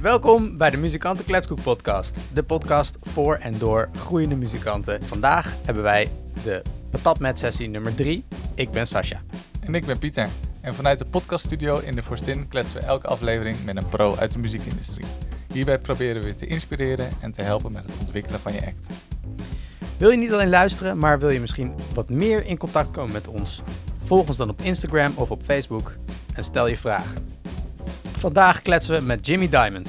Welkom bij de Muzikanten Kletskoek podcast. De podcast voor en door groeiende muzikanten. Vandaag hebben wij de patatmet sessie nummer 3. Ik ben Sascha. En ik ben Pieter. En vanuit de podcaststudio in de Forstin kletsen we elke aflevering met een pro uit de muziekindustrie. Hierbij proberen we te inspireren en te helpen met het ontwikkelen van je act. Wil je niet alleen luisteren, maar wil je misschien wat meer in contact komen met ons? Volg ons dan op Instagram of op Facebook en stel je vragen. Vandaag kletsen we met Jimmy Diamond.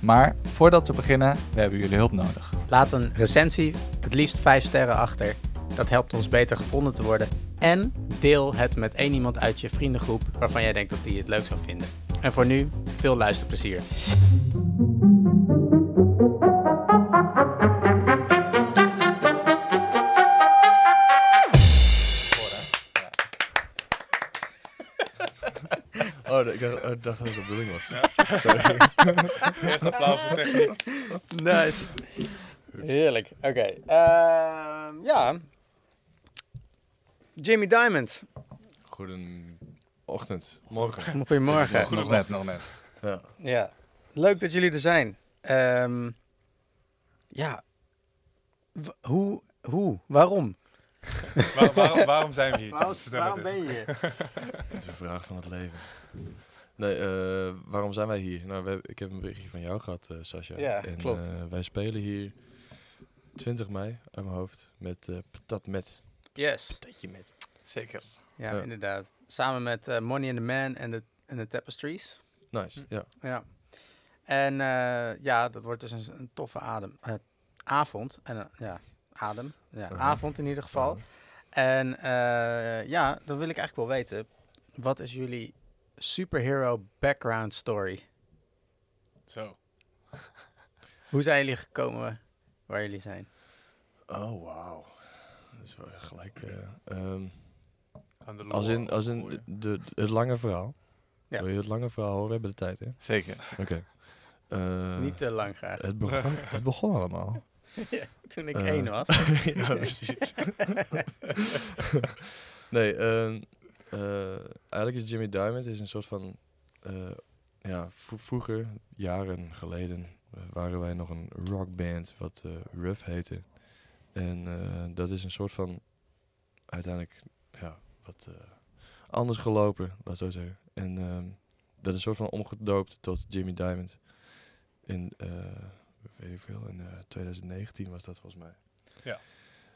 Maar voordat we beginnen, we hebben jullie hulp nodig. Laat een recensie, het liefst 5 sterren achter. Dat helpt ons beter gevonden te worden. En deel het met één iemand uit je vriendengroep waarvan jij denkt dat die het leuk zou vinden. En voor nu, veel luisterplezier. Oh, ik dacht, oh, ik dacht dat het de bedoeling was. Sorry. Eerst applaus voor techniek. Nice. Heerlijk. Oké. ehm, ja. Jimmy Diamond. Goedenochtend. Morgen. Goedemorgen. Nog net, nog net. Ja. Ja. Leuk dat jullie er zijn. Ehm, ja. W- hoe? Hoe? Waarom? Waar- waarom, waarom zijn we hier? Waarom, waarom ben je hier? De vraag van het leven. Nee, eh, waarom zijn wij hier? Nou, we ik heb een berichtje van jou gehad, eh Sascha. Ja, en, klopt. eh, wij spelen hier 20 mei uit mijn hoofd met eh Patat Met. Yes. Patatje Met. Zeker. Ja, inderdaad. Samen met eh, Money and the Man en de, en de Tapestries. Nice, ja. Ja. En eh, ja, dat wordt dus een, een toffe adem, eh, avond. En, ja, adem. Ja, Uh-huh. avond in ieder geval. En eh, ja, dan wil ik eigenlijk wel weten. Wat is jullie superhero background story? Zo. Hoe zijn jullie gekomen waar jullie zijn? Oh, wauw. Dat is wel gelijk... eh, ehm, Aan de als in, als in de, de- het lange verhaal. Ja. Wil je het lange verhaal horen? We hebben de tijd, hè? Zeker. Oké. Eh, Niet te lang graag. het, begon, het begon allemaal. Toen ik eh, één was. ja, precies. nee, ehm, eh, eigenlijk is Jimmy Diamond is een soort van... eh, ja, vro- vroeger, jaren geleden, eh, waren wij nog een rockband wat eh Ruff heette. En dat is een soort van... Uiteindelijk, ja, wat anders gelopen, laat zo zeggen. En ehm, dat is een soort van omgedoopt tot Jimmy Diamond. In, weet ik veel, in eh, 2019 was dat volgens mij.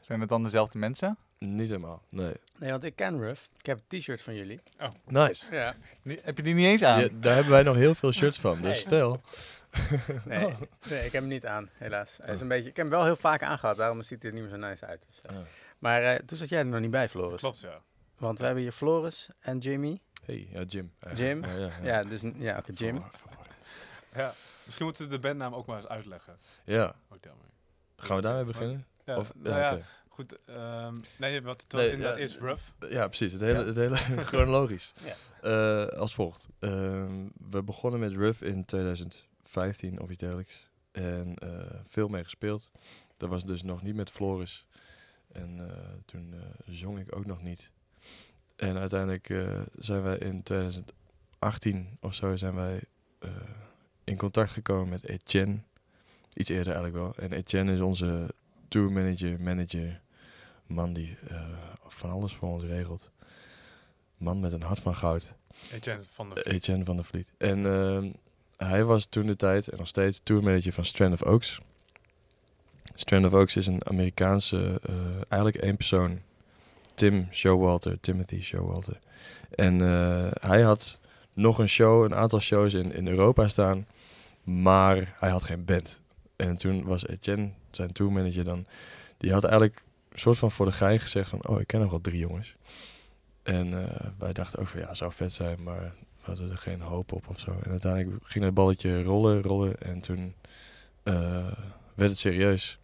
Zijn het dan dezelfde mensen? Niet helemaal, nee. Nee, want ik ken Ruff. Ik heb een t-shirt van jullie. Nice. Ja. Heb je die niet eens aan? Ja, daar hebben wij nog heel veel shirts van, Nee. dus stel. Nee, Oh. nee, ik heb hem niet aan, helaas. Hij is Oh. een beetje, ik heb hem wel heel vaak aangehad, daarom ziet hij er niet meer zo nice uit. Dus, eh. Ah. Maar eh, toen zat jij er nog niet bij, Floris. Klopt, ja. Want we hebben hier Floris en Jimmy. Hey, ja, Jim. Jim? Ja, ja, Ja, dus ja, oké, Jim. Ja. Misschien moeten we de bandnaam ook maar eens uitleggen. Ja, Ook daarmee. gaan we daarmee beginnen? Ja, Of, nou ja, goed. ehm, nee, wat het Nee, inderdaad is rough. ja, precies. Het hele, het hele chronologisch. Ja. Eh, als volgt. Ehm, we begonnen met Ruff in 2015 of iets dergelijks. En eh, veel mee gespeeld. Dat was dus nog niet met Floris. En eh, toen zong ik ook nog niet. En uiteindelijk zijn wij in 2018 of zo zijn wij in contact gekomen met Etienne. Iets eerder eigenlijk wel. En Etienne is onze tourmanager, manager, man die eh, van alles voor ons regelt. Man met een hart van goud. Etienne van de Etienne van der Vliet. En ehm, hij was toen de tijd en nog steeds tourmanager van Strand of Oaks. Strand of Oaks is een Amerikaanse, eh, eigenlijk één persoon. Tim Showalter, Timothy Showalter. En eh, hij had nog een show, een aantal shows in, in Europa staan. Maar hij had geen band. En toen was Etienne, zijn tourmanager dan... Die had eigenlijk een soort van voor de gein gezegd van... Oh, ik ken nog wel drie jongens. En eh, wij dachten ook van ja, zou vet zijn, maar we hadden er geen hoop op of zo. En uiteindelijk ging het balletje rollen, rollen en toen eh, werd het serieus.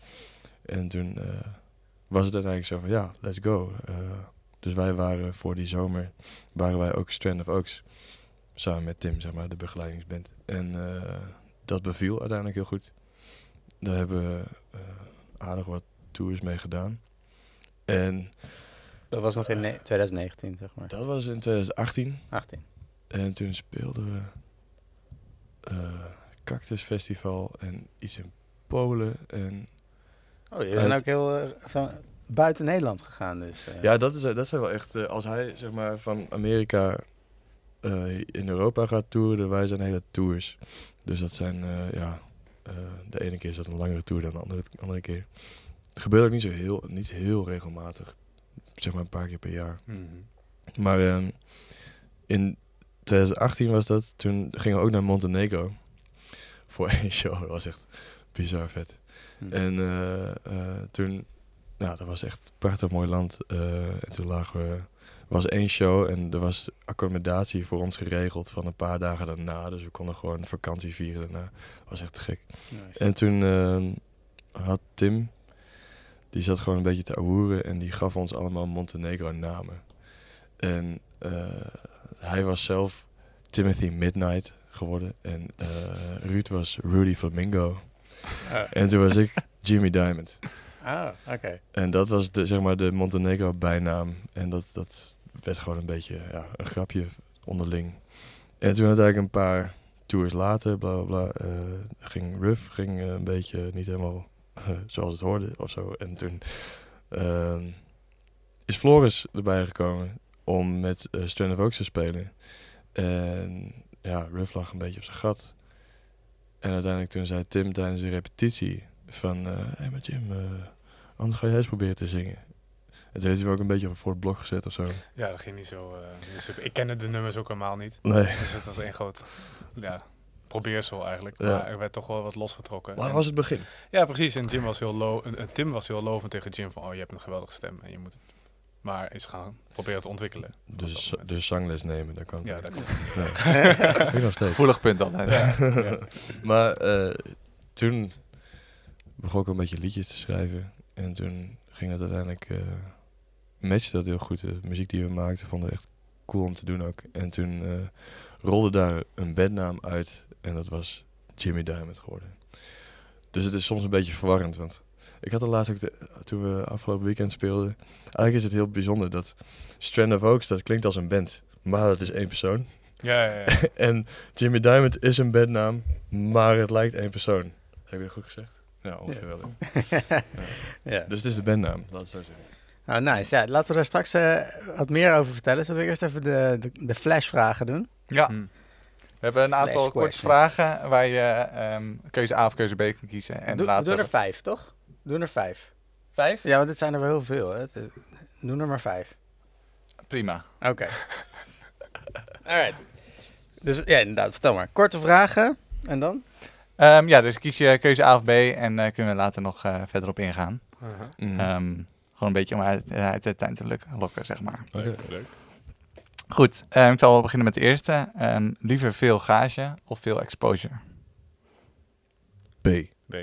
En toen eh, was het uiteindelijk zo van ja, let's go. Dus wij waren voor die zomer, waren wij ook Strand of Oaks. Samen met Tim, zeg maar, de begeleidingsband. En dat beviel uiteindelijk heel goed. Daar hebben we eh, aardig wat tours mee gedaan. En Dat was nog in ne- 2019, zeg maar. dat was in 2018. 18. En toen speelden we. eh, Cactus Festival en iets in Polen. En Oh, je zijn ook heel eh, zo buiten Nederland gegaan dus. ja, dat, is, dat zijn wel echt... als hij zeg maar van Amerika in Europa gaat toeren, wij zijn hele tours. Dus dat zijn, ja... eh, de ene keer is dat een langere tour dan de andere, andere keer. Het gebeurt ook niet zo heel, niet heel regelmatig. Zeg maar een paar keer per jaar. Mhm. Maar ehm, in 2018 was dat. Toen gingen we ook naar Montenegro. Voor één show. Dat was echt bizar vet. Hm. En eh, eh, toen... Nou, dat was echt een prachtig mooi land. En toen lagen we... Was één show en er was accommodatie voor ons geregeld van een paar dagen daarna. Dus we konden gewoon vakantie vieren daarna. Dat was echt gek. Nice. En toen ehm, had Tim, die zat gewoon een beetje te ahoeren en die gaf ons allemaal Montenegro namen. En eh, hij was zelf Timothy Midnight geworden en eh, Ruud was Rudy Flamingo. En toen was ik Jimmy Diamond. Ah, oké. En dat was de, zeg maar de Montenegro bijnaam. En dat, dat werd gewoon een beetje ja, een grapje onderling. En toen uiteindelijk een paar tours later, bla bla bla, eh, ging Ruff ging, eh, een beetje niet helemaal eh, zoals het hoorde of zo. En toen ehm, is Floris erbij gekomen om met Strand of te spelen. En ja, Ruff lag een beetje op zijn gat. En uiteindelijk toen zei Tim tijdens de repetitie van... Hé, hey, maar Jim, anders ga jij eens proberen te zingen. En toen heeft hij me ook een beetje voor het blok gezet of zo. Ja, dat ging niet zo, eh, niet zo- Ik kende de nummers ook helemaal niet. Nee. Dus het was één groot ja, probeersel eigenlijk. Ja. Maar er werd toch wel wat losgetrokken. Maar dat was het begin. Ja, precies. En Jim was heel lo en- en Tim was heel lovend tegen Jim van... Oh, je hebt een geweldige stem en je moet het... Maar is gaan proberen te ontwikkelen. Dus, dus zangles nemen, daar kan het Ja, ook. dat nog steeds. Gevoelig punt altijd. Ja. Maar eh, toen begon ik een beetje liedjes te schrijven. En toen ging het uiteindelijk... matchte dat heel goed. De muziek die we maakten vonden we echt cool om te doen ook. En toen eh, rolde daar een bandnaam uit. En dat was Jimmy Diamond geworden. Dus het is soms een beetje verwarrend. Want ik had er laatst ook... De, toen we afgelopen weekend speelden... Eigenlijk is het heel bijzonder dat... Strand of Oaks, dat klinkt als een band. Maar dat is één persoon. Ja, ja, ja. En Jimmy Diamond is een bandnaam, maar het lijkt één persoon. Heb ik dat goed gezegd? Ja, ongeveer wel. ja. Dus het is de bandnaam, laat het zo zeggen. Nou, nice. Ja, laten we daar straks eh, wat meer over vertellen. Zullen we eerst even de, de, de flashvragen doen? Ja, Hm. we hebben een aantal korte vragen waar je ehm, keuze A of keuze B kan kiezen. En doe, later... doe er vijf, toch? Doe er vijf. Vijf? Ja, want dit zijn er wel heel veel. Hè? Doe er maar vijf. Prima. Oké. Alright. Dus ja, inderdaad, vertel maar. Korte vragen. En dan? Ehm, ja, dus kies je keuze A of B en eh, kunnen we later nog eh, verder op ingaan. Mhm. Ehm, gewoon een beetje om uit, eh, uit de tuin te lokken, zeg maar. Oké. Leuk, leuk. Goed, ehm, ik zal wel beginnen met de eerste. Ehm, liever veel gage of veel exposure? B. B.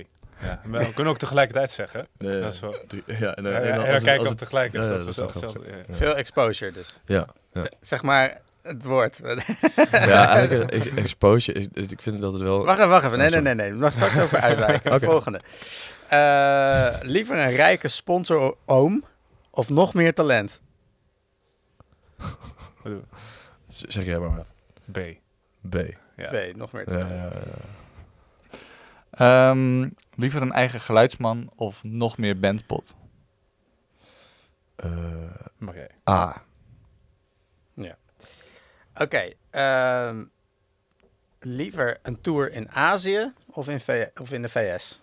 Ja, we kunnen ook tegelijkertijd zeggen. Nee, Dat is wel- ja, en, Ja, en ja, als ja, het- kijken als het tegelijk is. ja, ja, dat is dat. Veel exposure dus. Ja, Zeg maar het woord. ja eigenlijk ex- exposure, ik, ik vind dat het wel... Wacht even, wacht even. Nee, nee, nee. nee. Nog straks over uitwijken. Oké. Volgende. Eh, liever een rijke sponsor-oom of nog meer talent? We? Zeg jij maar wat. B. B. Ja. Nee, nog meer Ja, talent. ja, ja. Ehm, liever een eigen geluidsman of nog meer bandpot? Eh, Mag? A. Oké. ehm, liever een tour in Azië of in, V- of in de VS?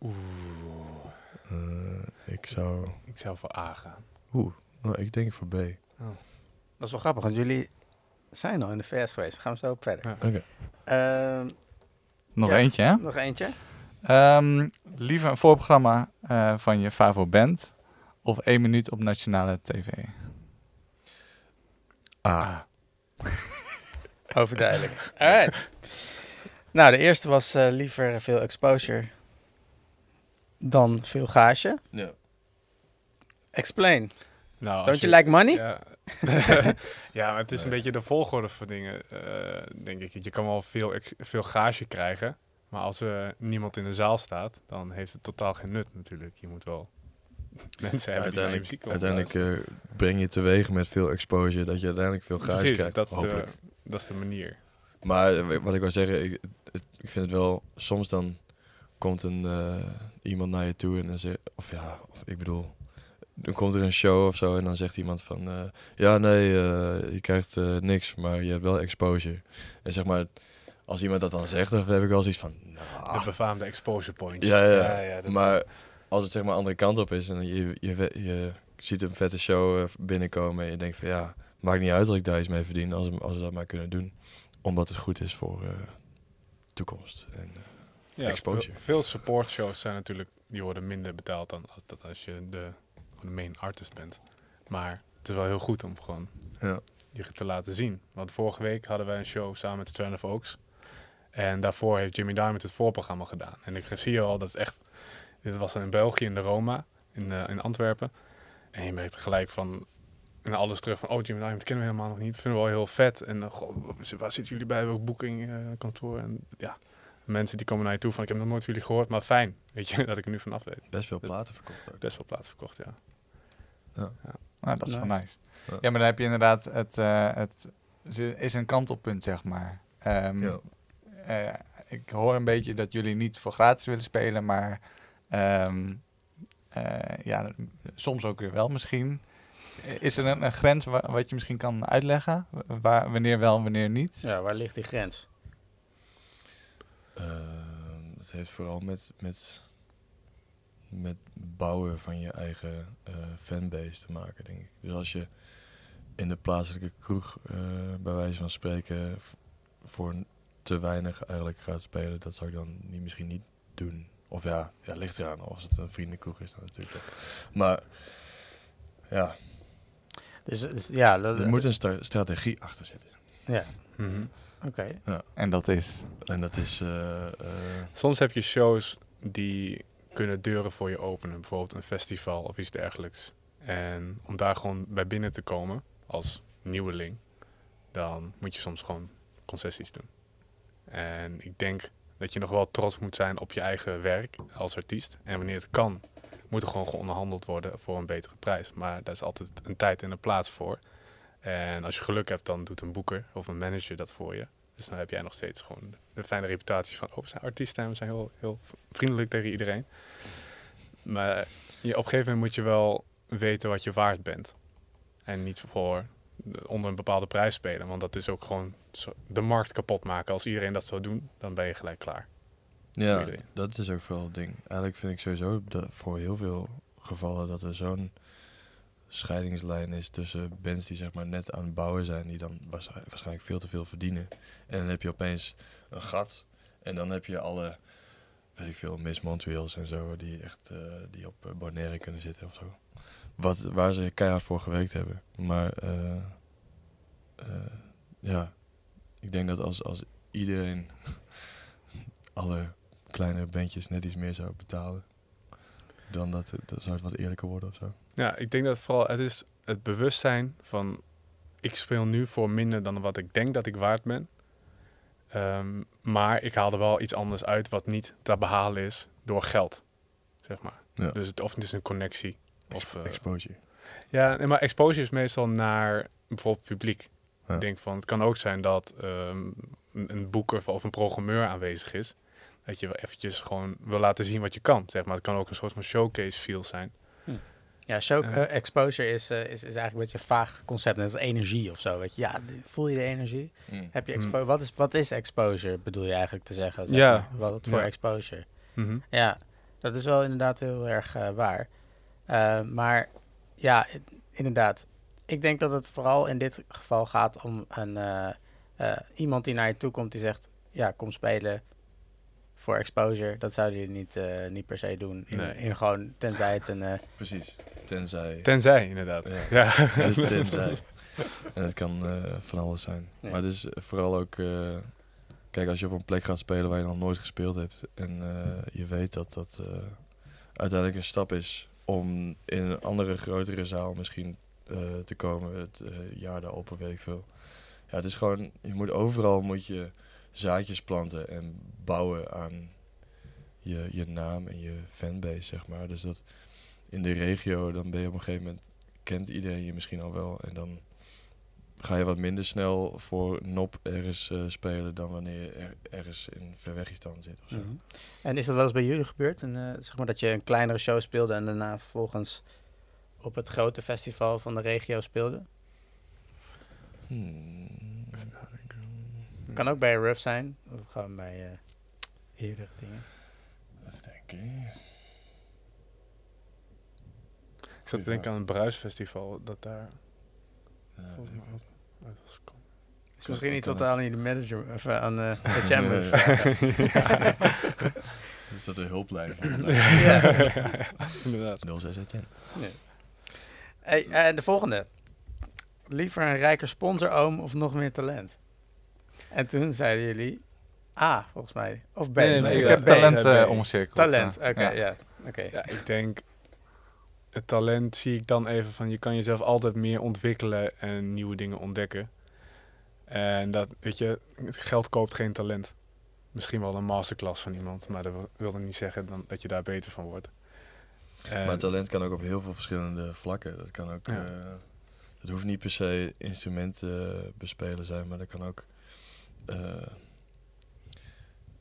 Oeh. Eh, ik zou... Ik zou voor A gaan. Oeh, nou, ik denk voor B. Oké. Dat is wel grappig, want jullie zijn al in de VS geweest. Gaan we zo op verder. Ja. Ehm, Nog Ja. eentje, hè? nog eentje? Ehm, liever een voorprogramma eh, van je favo band of één minuut op nationale tv? A. Overduidelijk. Alright. Nou, de eerste was eh, liever veel exposure dan veel gage. Ja. Explain. Nou, Don't you like money? Ja. ja, maar het is een beetje de volgorde van dingen, eh, denk ik. Je kan wel veel, veel gage krijgen, maar als er niemand in de zaal staat, dan heeft het totaal geen nut natuurlijk. Je moet wel mensen hebben die Uiteindelijk, muziek eh, breng je teweeg met veel exposure dat je uiteindelijk veel Precies, krijgt. dat is, de, dat is de manier. Maar eh, wat ik wil zeggen, ik, ik vind het wel, soms dan komt een, eh, iemand naar je toe en dan zegt, of ja, of, ik bedoel, dan komt er een show of zo en dan zegt iemand van, ja nee, je krijgt niks, maar je hebt wel exposure. En zeg maar, als iemand dat dan zegt, dan heb ik wel zoiets van, nou, De befaamde exposure points. ja, ja, dat- maar als het zeg maar andere kant op is en je, je, je ziet een vette show eh, binnenkomen en je denkt van ja, maakt niet uit dat ik daar iets mee verdien als, als we dat maar kunnen doen. Omdat het goed is voor eh, toekomst. En, eh, Ja, exposure. Veel, veel support shows zijn natuurlijk, die worden minder betaald dan als, dat als je de, de main artist bent. Maar het is wel heel goed om gewoon ja. je te laten zien. Want vorige week hadden wij een show samen met Strand of Oaks. En daarvoor heeft Jimmy Diamond het voorprogramma gedaan. En ik zie al dat het echt... Dit was dan in België, in de Roma, in, eh, in Antwerpen. En je merkt gelijk van... En alles terug van, oh, Jimmy Diamond kennen we helemaal nog niet. Vinden we wel heel vet. En eh, goh, waar zitten jullie bij? Welk boeking, eh, kantoor? En ja, mensen die komen naar je toe van, ik heb nog nooit van jullie gehoord, maar fijn. Weet je, dat ik er nu vanaf weet. Best veel platen verkocht ook. Best wel plaats verkocht, ja. Nou, dat is wel Nice. nice. Ja. Ja, maar dan heb je inderdaad het, eh, het is een kantelpunt, zeg maar. Ehm, Ja. eh, ik hoor een beetje dat jullie niet voor gratis willen spelen, maar ehm, eh, ja, soms ook weer wel misschien. Is er een, een grens wa- wat je misschien kan uitleggen? Wa- Waar, wanneer wel en wanneer niet? Ja, waar ligt die grens? Ehm, het heeft vooral met, met, met bouwen van je eigen eh, fanbase te maken, denk ik. Dus als je in de plaatselijke kroeg, eh, bij wijze van spreken, voor te weinig eigenlijk gaat spelen, dat zou ik dan niet, misschien niet doen. Of ja, ja, ligt eraan. Als het een vriendenkroeg is, dan natuurlijk ook. Maar ja, Dus, dus ja, dat, er moet een strategie achter zitten. Ja, Mhm. oké. En dat is. En dat is... eh, eh, Soms heb je shows die kunnen deuren voor je openen. Bijvoorbeeld een festival of iets dergelijks. En om daar gewoon bij binnen te komen als nieuweling, dan moet je soms gewoon concessies doen. En ik denk dat je nog wel trots moet zijn op je eigen werk als artiest. En wanneer het kan, moet er gewoon onderhandeld worden voor een betere prijs. Maar daar is altijd een tijd en een plaats voor. En als je geluk hebt, dan doet een boeker of een manager dat voor je. Dus dan heb jij nog steeds gewoon de fijne reputatie van... oh, we zijn artiesten en we zijn heel, heel vriendelijk tegen iedereen. Maar je, op een gegeven moment moet je wel weten wat je waard bent. En niet voor onder een bepaalde prijs spelen. Want dat is ook gewoon de markt kapot maken. Als iedereen dat zou doen, dan ben je gelijk klaar. Ja, dat is ook vooral het ding. Eigenlijk vind ik sowieso dat voor heel veel gevallen dat er zo'n scheidingslijn is tussen bands die zeg maar net aan het bouwen zijn, die dan waarsch- waarschijnlijk veel te veel verdienen. En dan heb je opeens een gat. En dan heb je alle, weet ik veel, Miss Montreals en zo, die echt eh, die op eh, Bonaire kunnen zitten of zo. Wat, waar ze keihard voor gewerkt hebben. Maar eh, ja, ik denk dat als, als iedereen alle kleine bandjes net iets meer zou betalen, dan dat, dan zou het wat eerlijker worden of zo. Ja, ik denk dat vooral het is het bewustzijn van... ik speel nu voor minder dan wat ik denk dat ik waard ben. Ehm, maar ik haal er wel iets anders uit wat niet te behalen is door geld, zeg maar. Ja. Dus het, of het is een connectie. Of, eh, Exposure. Ja, nee, maar exposure is meestal naar bijvoorbeeld publiek. Ja. Ik denk van, het kan ook zijn dat ehm, een, een boeker of een programmeur aanwezig is. Dat je wel eventjes gewoon wil laten zien wat je kan, zeg maar. Het kan ook een soort van showcase feel zijn. Ja, show, Ja. eh, exposure is, eh, is, is eigenlijk een beetje een vaag concept. Net als energie of zo. Weet je. Ja, voel je de energie? Heb je Hmm. expo wat, is, wat is exposure, bedoel je eigenlijk te zeggen? zeg Ja. maar? Wat voor Ja. exposure? Mhm. Ja, dat is wel inderdaad heel erg eh, waar. Eh, maar ja, inderdaad. Ik denk dat het vooral in dit geval gaat om een, eh, eh, iemand die naar je toe komt die zegt... Ja, kom spelen voor exposure. Dat zouden jullie niet, eh, niet per se doen. In, Nee. in gewoon, tenzij het een... Precies. Tenzij. Tenzij, inderdaad. Ja. Ja. Tenzij. En het kan eh, van alles zijn. Ja. Maar het is vooral ook... eh, kijk, als je op een plek gaat spelen waar je nog nooit gespeeld hebt... en eh, je weet dat dat eh, uiteindelijk een stap is... om in een andere, grotere zaal misschien te komen... het eh, jaar daarop weet ik veel. Ja, het is gewoon... Je moet overal moet je zaadjes planten en bouwen aan je, je naam en je fanbase, zeg maar. Dus dat in de regio, dan ben je op een gegeven moment kent iedereen je misschien al wel. En dan ga je wat minder snel voor nop ergens eh, spelen dan wanneer je er, ergens in Verwegistan zit of zo. Mhm. En is dat wel eens bij jullie gebeurd? En, eh, zeg maar dat je een kleinere show speelde en daarna vervolgens op het grote festival van de regio speelde? Hmm. Kan ook bij een rough zijn, of gewoon bij eh eerdere dingen. Even denken. Ik zat te denken aan een bruisfestival, dat daar Ja, ik. uit was gekomen. Is misschien iets wat aan de manager, of eh, aan eh, de vragen. Is dat een hulplijn? Ja. Inderdaad. 0610. Hey, eh, de volgende. Liever een rijker sponsoroom of nog meer talent? En toen zeiden jullie A, volgens mij. Of B. Nee, nee, nee, ik ja, heb talent eh omcirkeld. Talent, oké, ja. ja. Oké. Ja, ik denk, het talent zie ik dan even van, je kan jezelf altijd meer ontwikkelen en nieuwe dingen ontdekken. En dat, weet je, geld koopt geen talent. Misschien wel een masterclass van iemand, maar dat wil- wil niet zeggen dan, dat je daar beter van wordt. En- Maar talent kan ook op heel veel verschillende vlakken. Dat kan ook. Ja. eh, het hoeft niet per se instrumenten eh, bespelen zijn, maar dat kan ook. eh,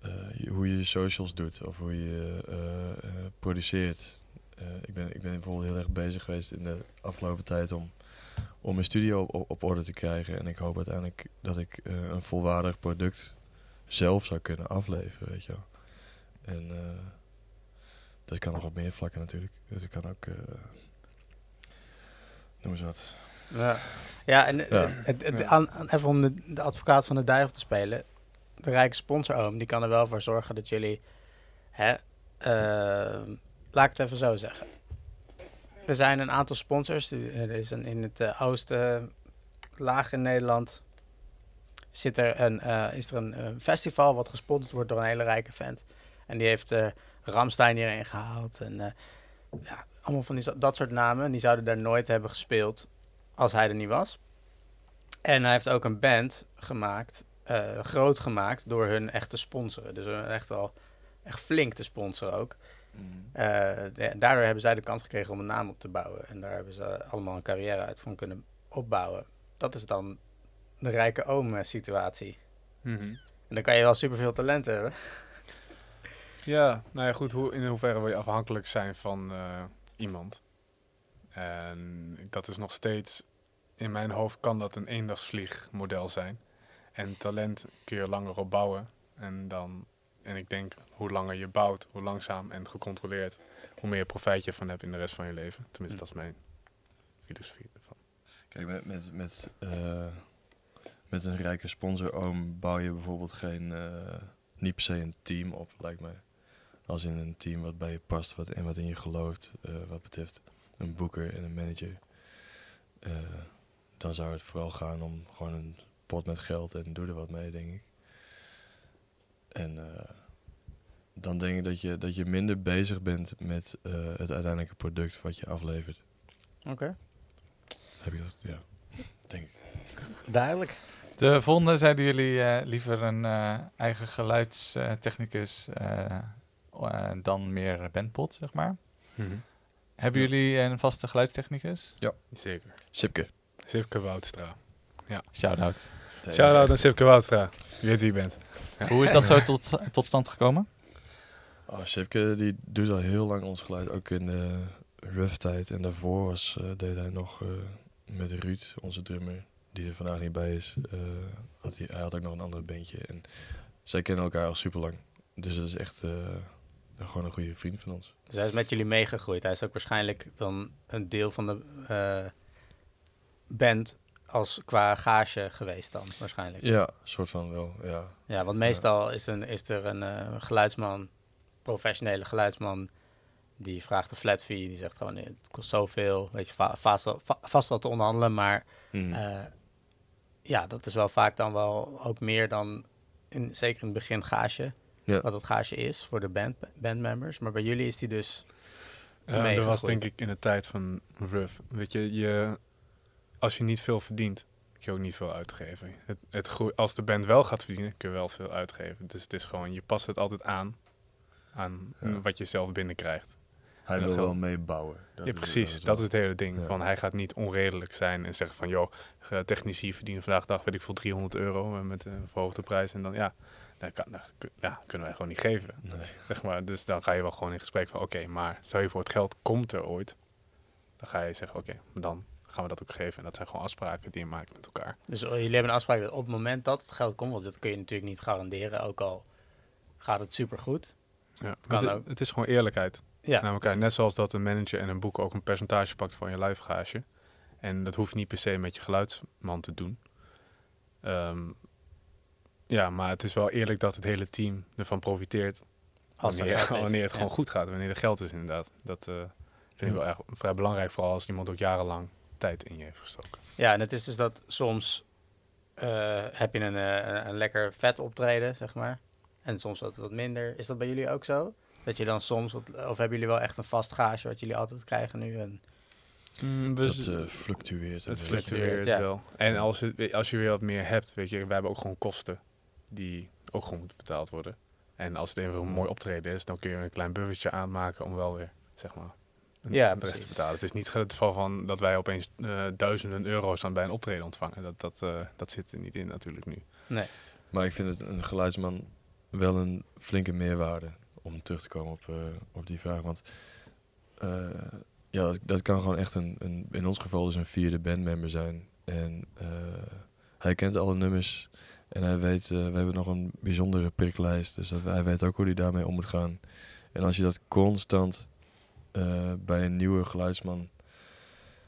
eh, hoe je je socials doet of hoe je eh, eh, produceert. Eh, ik, ben, ik ben bijvoorbeeld heel erg bezig geweest in de afgelopen tijd om, om mijn studio op, op orde te krijgen. En ik hoop uiteindelijk dat ik eh, een volwaardig product zelf zou kunnen afleveren, weet je wel. En eh, dat kan nog op meer vlakken natuurlijk. Dus ik kan ook, eh noem eens wat. Ja, ja en eh, Ja. Het, het, Ja. aan- aan- even om de, de advocaat van de duivel te spelen. De rijke sponsoroom, die kan er wel voor zorgen dat jullie... Hè, eh, laat ik het even zo zeggen. Er zijn een aantal sponsors. Er is een, in het oosten, laag in Nederland... Zit er een, eh, is er een eh, festival wat gesponsord wordt door een hele rijke vent. En die heeft eh Ramstein hierin gehaald. En eh, ja, allemaal van die, dat soort namen. Die zouden daar nooit hebben gespeeld als hij er niet was. En hij heeft ook een band gemaakt, eh, groot gemaakt door hun echt te sponsoren. Dus hun echt al echt flink te sponsoren ook. Eh, de- daardoor hebben zij de kans gekregen om een naam op te bouwen. En daar hebben ze allemaal een carrière uit van kunnen opbouwen. Dat is dan de rijke oom eh, situatie. Mhm. En dan kan je wel superveel talent hebben. Ja, nou ja, goed. Hoe, in hoeverre wil je afhankelijk zijn van eh, iemand? En dat is nog steeds, in mijn hoofd kan dat een eendagsvliegmodel zijn. En talent kun je langer opbouwen. En dan, en ik denk, hoe langer je bouwt, hoe langzaam en gecontroleerd, hoe meer profijt je van hebt in de rest van je leven. Tenminste, dat is mijn filosofie ervan. Kijk, met, met, met, eh, met een rijke sponsoroom bouw je bijvoorbeeld geen, eh, niet per se een team op, lijkt mij. Als in een team wat bij je past wat, en wat in je gelooft, eh, wat betreft een boeker en een manager. Eh, dan zou het vooral gaan om gewoon een pot met geld en doe er wat mee, denk ik. En eh, dan denk ik dat je, dat je minder bezig bent met eh, het uiteindelijke product wat je aflevert. Oké. Heb je dat? Ja, denk ik. Duidelijk. De volgende zeiden jullie eh, liever een eh, eigen geluidstechnicus eh, eh, dan meer bandpot, zeg maar. Hebben Ja. jullie een vaste geluidstechnicus? Zeker. Sipke. Sipke Woudstra. Shout-out. Shout-out aan Sipke Woudstra. Je weet wie je bent. Hoe is dat zo tot, tot stand gekomen? Oh, Sipke die doet al heel lang ons geluid, ook in de rough tijd. En daarvoor was, eh, deed hij nog eh, met Ruud, onze drummer, die er vandaag niet bij is. eh, had hij, hij had ook nog een ander bandje. En zij kennen elkaar al super lang. Dus het is echt eh, gewoon een goede vriend van ons. Dus hij is met jullie meegegroeid. Hij is ook waarschijnlijk dan een deel van de eh, band als qua gage geweest dan, waarschijnlijk. Ja, soort van wel, ja. Ja, want meestal is, er, is er een eh, geluidsman, professionele geluidsman, die vraagt een flat fee. Die zegt gewoon, het kost zoveel, weet je, va- vast, wel, va- vast wel te onderhandelen. Maar Mhm. eh, ja, dat is wel vaak dan wel ook meer dan, in, zeker in het begin, gage. Ja. Wat het gage is voor de band, bandmembers. Maar bij jullie is die dus... Dat was denk ik in de tijd van Ruff. Weet je, je, als je niet veel verdient, kun je ook niet veel uitgeven. Het, het als de band wel gaat verdienen, kun je wel veel uitgeven. Dus het is gewoon, je past het altijd aan, aan Ja. wat je zelf binnenkrijgt. Hij wil dat wel meebouwen. Dat ja, precies. Dat is het hele ding. Ja. Van, hij gaat niet onredelijk zijn en zeggen van... joh, eh, technici verdienen vandaag de dag, weet ik veel, 300 euro eh, met een verhoogde prijs. En dan, ja, dat kan, dat ja, kunnen wij gewoon niet geven. Nee. Zeg maar. Dus dan ga je wel gewoon in gesprek van... oké, maar stel je voor het geld komt er ooit. Dan ga je zeggen, oké, dan gaan we dat ook geven. En dat zijn gewoon afspraken die je maakt met elkaar. Dus jullie hebben een afspraak dat op het moment dat het geld komt, want dat kun je natuurlijk niet garanderen, ook al gaat het supergoed. Ja, kan het, ook. het is gewoon eerlijkheid. Ja, naar elkaar. Net zoals dat een manager en een boek ook een percentage pakt van je lijfgage. En dat hoef je niet per se met je geluidsman te doen. Ehm, ja, maar het is wel eerlijk dat het hele team ervan profiteert. Als er wanneer, is. wanneer het Ja. gewoon goed gaat, wanneer er geld is inderdaad. Dat eh, vind ik wel echt vrij belangrijk, vooral als iemand ook jarenlang tijd in je heeft gestoken. Ja, en het is dus dat soms eh, heb je een, eh, een, een lekker vet optreden, zeg maar. En soms wat, wat minder. Is dat bij jullie ook zo? Dat je dan soms, wat, of hebben jullie wel echt een vast gage wat jullie altijd krijgen nu? En, Dat eh, fluctueert. Het fluctueert ja. wel. En als, het, als je weer wat meer hebt, weet je, wij hebben ook gewoon kosten die ook gewoon moeten betaald worden. En als het even een mooi optreden is, dan kun je een klein buffertje aanmaken om wel weer, zeg maar, een- Ja, de rest te betalen. Het is niet het geval van dat wij opeens eh, duizenden euro's aan bij een optreden ontvangen. Dat, dat, eh, dat zit er niet in natuurlijk nu. nee. Maar ik vind het een geluidsman wel een flinke meerwaarde om terug te komen op, eh, op die vraag. Want eh, ja, dat, dat kan gewoon echt een, een, in ons geval dus een vierde bandmember zijn. En eh, hij kent alle nummers en hij weet, eh, we hebben nog een bijzondere priklijst. Dus dat, hij weet ook hoe hij daarmee om moet gaan. En als je dat constant eh, bij een nieuwe geluidsman...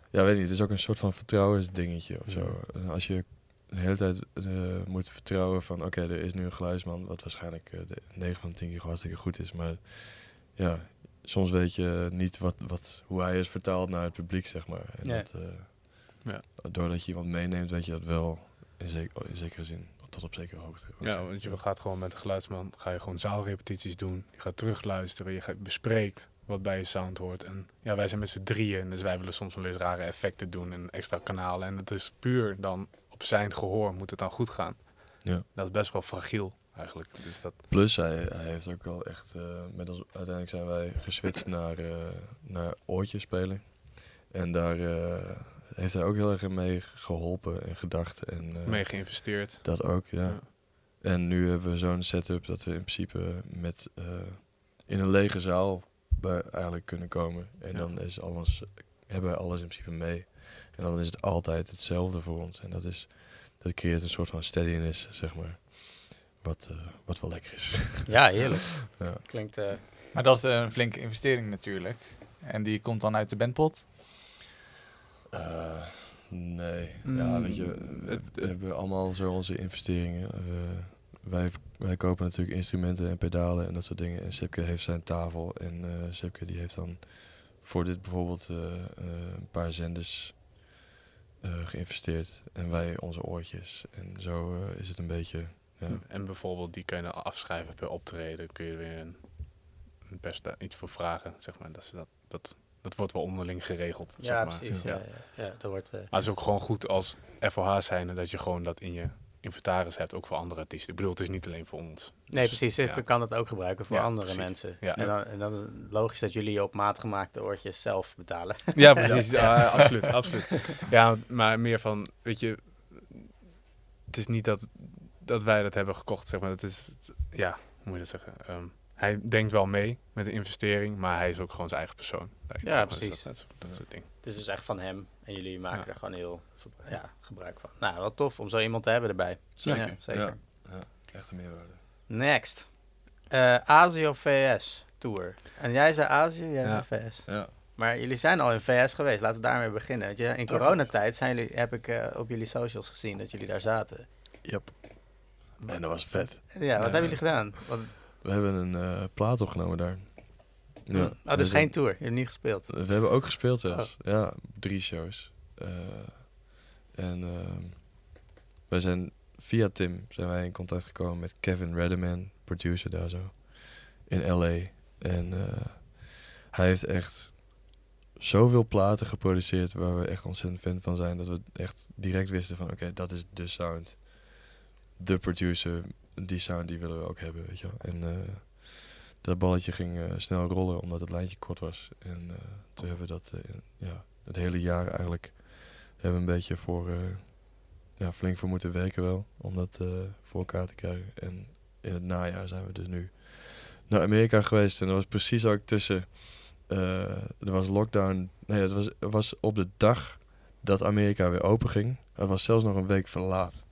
Ja, weet niet, het is ook een soort van vertrouwensdingetje of zo. En Als je de hele tijd eh, moet vertrouwen van... oké, er is nu een geluidsman... wat waarschijnlijk eh, de 9 van de 10 keer gewoon hartstikke goed is. Maar ja, soms weet je niet wat, wat, hoe hij is vertaald naar het publiek, zeg maar. En Ja. dat, eh, Ja. Doordat je iemand meeneemt, weet je dat wel in zekere zin. Tot op zekere hoogte. Ja, want je gaat gewoon met de geluidsman, ga je gewoon zaalrepetities doen. Je gaat terugluisteren, je gaat, bespreekt wat bij je sound hoort. En ja, wij zijn met z'n drieën, dus wij willen soms wel eens rare effecten doen en extra kanalen. En het is puur dan op zijn gehoor moet het dan goed gaan. Ja. Dat is best wel fragiel eigenlijk. Dus dat, Plus, hij, hij heeft ook wel echt... eh, met ons, uiteindelijk zijn wij geswitcht naar, eh naar oortjes spelen. En daar eh, heeft hij ook heel erg in mee geholpen en gedacht. En, eh, mee geïnvesteerd. Dat ook, ja. Ja. En nu hebben we zo'n setup dat we in principe met eh, in een lege zaal bij eigenlijk kunnen komen. En Ja. dan is alles, hebben we alles in principe mee. En dan is het altijd hetzelfde voor ons. En dat, is, dat creëert een soort van steadiness, zeg maar. Wat, eh, wat wel lekker is. Ja, heerlijk. Ja. Klinkt... eh, Maar dat is een flinke investering natuurlijk. En die komt dan uit de bandpot. Eh, nee, Mm, ja, weet je, het- we hebben allemaal zo onze investeringen. Eh, wij, wij kopen natuurlijk instrumenten en pedalen en dat soort dingen. En Sipke heeft zijn tafel en eh Sipke die heeft dan voor dit bijvoorbeeld eh, eh, een paar zenders eh, geïnvesteerd. En wij onze oortjes. En zo eh, is het een beetje... Ja, En bijvoorbeeld die kun je dan afschrijven per optreden. Kun je weer een, een percenta- iets voor vragen. Zeg maar. dat, ze dat, dat, dat wordt wel onderling geregeld. ja, zeg maar. precies. Ja. Ja. Ja, ja, dat wordt... eh, Maar het is ook gewoon goed als FOH zijn dat je gewoon dat in je inventaris hebt, ook voor andere artiesten. Ik bedoel, het is niet alleen voor ons. Nee, Dus, precies. ja. Ik kan het ook gebruiken voor Ja, andere precies. mensen. Ja. En, dan, en dan is het logisch dat jullie op maat gemaakte oortjes zelf betalen. Ja, precies. Absoluut, absoluut. Ja, maar meer van, weet je, het is niet dat, dat wij dat hebben gekocht, zeg maar. Het is, ja, hoe moet je dat zeggen? Ehm, hij denkt wel mee met de investering, maar hij is ook gewoon zijn eigen persoon. Ja, precies. Dus dat, dat, dat soort dingen. Het is dus echt van hem. En jullie maken Ja. er gewoon heel ja, gebruik van. Nou, wat tof om zo iemand te hebben erbij. Zeker, Ja, zeker. ja. ja, echt een meerwaarde. Next. Eh Azië of VS tour. En jij zei Azië, jij Ja. zei VS. Ja. Maar jullie zijn al in VS geweest. Laten we daarmee beginnen. Want je, in coronatijd zijn jullie, heb ik eh, op jullie socials gezien dat jullie daar zaten. Yep. En dat was vet. Ja, wat Ja. hebben jullie gedaan? Wat, We hebben een eh, plaat opgenomen daar. oh, we dus zijn- geen tour. Je hebt niet gespeeld. We hebben ook gespeeld zelfs. Ja, drie shows. Eh, en ehm, wij zijn via Tim zijn wij in contact gekomen met Kevin Redderman, producer daar zo, in LA. En eh, hij heeft echt zoveel platen geproduceerd waar we echt ontzettend fan van zijn. Dat we echt direct wisten van oké, dat is de sound. De producer, die sound die willen we ook hebben, weet je wel. En eh, dat balletje ging eh, snel rollen omdat het lijntje kort was. En eh, toen hebben we dat ja, het hele jaar eigenlijk hebben een beetje voor, ja, flink voor moeten werken wel. Om dat voor elkaar te krijgen. En in het najaar zijn we dus nu naar Amerika geweest. En dat was precies ook tussen, eh, er was lockdown. Nee, het was, het was op de dag dat Amerika weer open ging. Het was zelfs nog een week verlaat.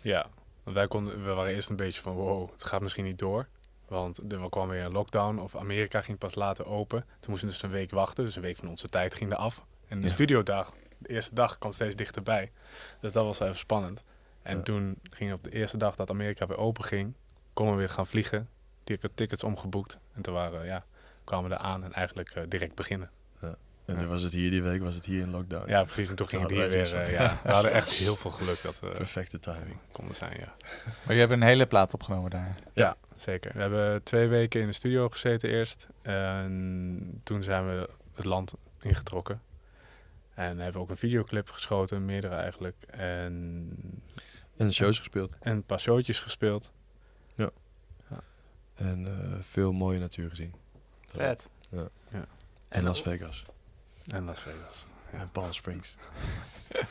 Ja, want wij konden, we waren eerst een beetje van wow, het gaat misschien niet door. Want er kwam weer een lockdown of Amerika ging pas later open. Toen moesten we dus een week wachten, dus een week van onze tijd ging er af. En de Ja. studiodag, de eerste dag, kwam steeds dichterbij. Dus dat was wel even spannend. En Ja. toen ging op de eerste dag dat Amerika weer open ging, konden we weer gaan vliegen. Tick- Tickets omgeboekt. En toen waren, ja, kwamen we er aan en eigenlijk eh, direct beginnen. En toen was het hier die week, was het hier in lockdown. Ja, precies. En toen ging het hier weer. eh, van- ja, we hadden echt heel veel geluk dat we Perfecte timing. konden zijn, ja. Maar je hebt een hele plaat opgenomen daar. Ja, zeker. We hebben twee weken in de studio gezeten eerst. En toen zijn we het land ingetrokken. En hebben ook een videoclip geschoten, meerdere eigenlijk. En, En shows gespeeld. en een paar showtjes gespeeld. En eh, veel mooie natuur gezien. Vet. Ja. Ja. En Las Vegas. En Las Vegas. Ja. En Palm Springs.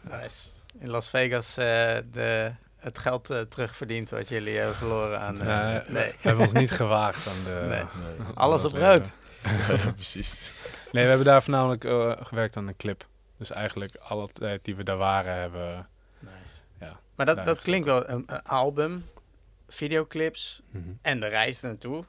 Nice. In Las Vegas eh, de, het geld eh, terugverdiend wat jullie hebben verloren aan... eh, Nee, nee. We hebben ons niet gewaagd aan de... Nee. Nee. Alles op rood. ja, precies. Nee, we hebben daar voornamelijk eh, gewerkt aan een clip. Dus eigenlijk alle tijd die we daar waren hebben... Nice. Ja, Maar dat, dat klinkt wel een, een album, videoclips mhm. en de reis naartoe.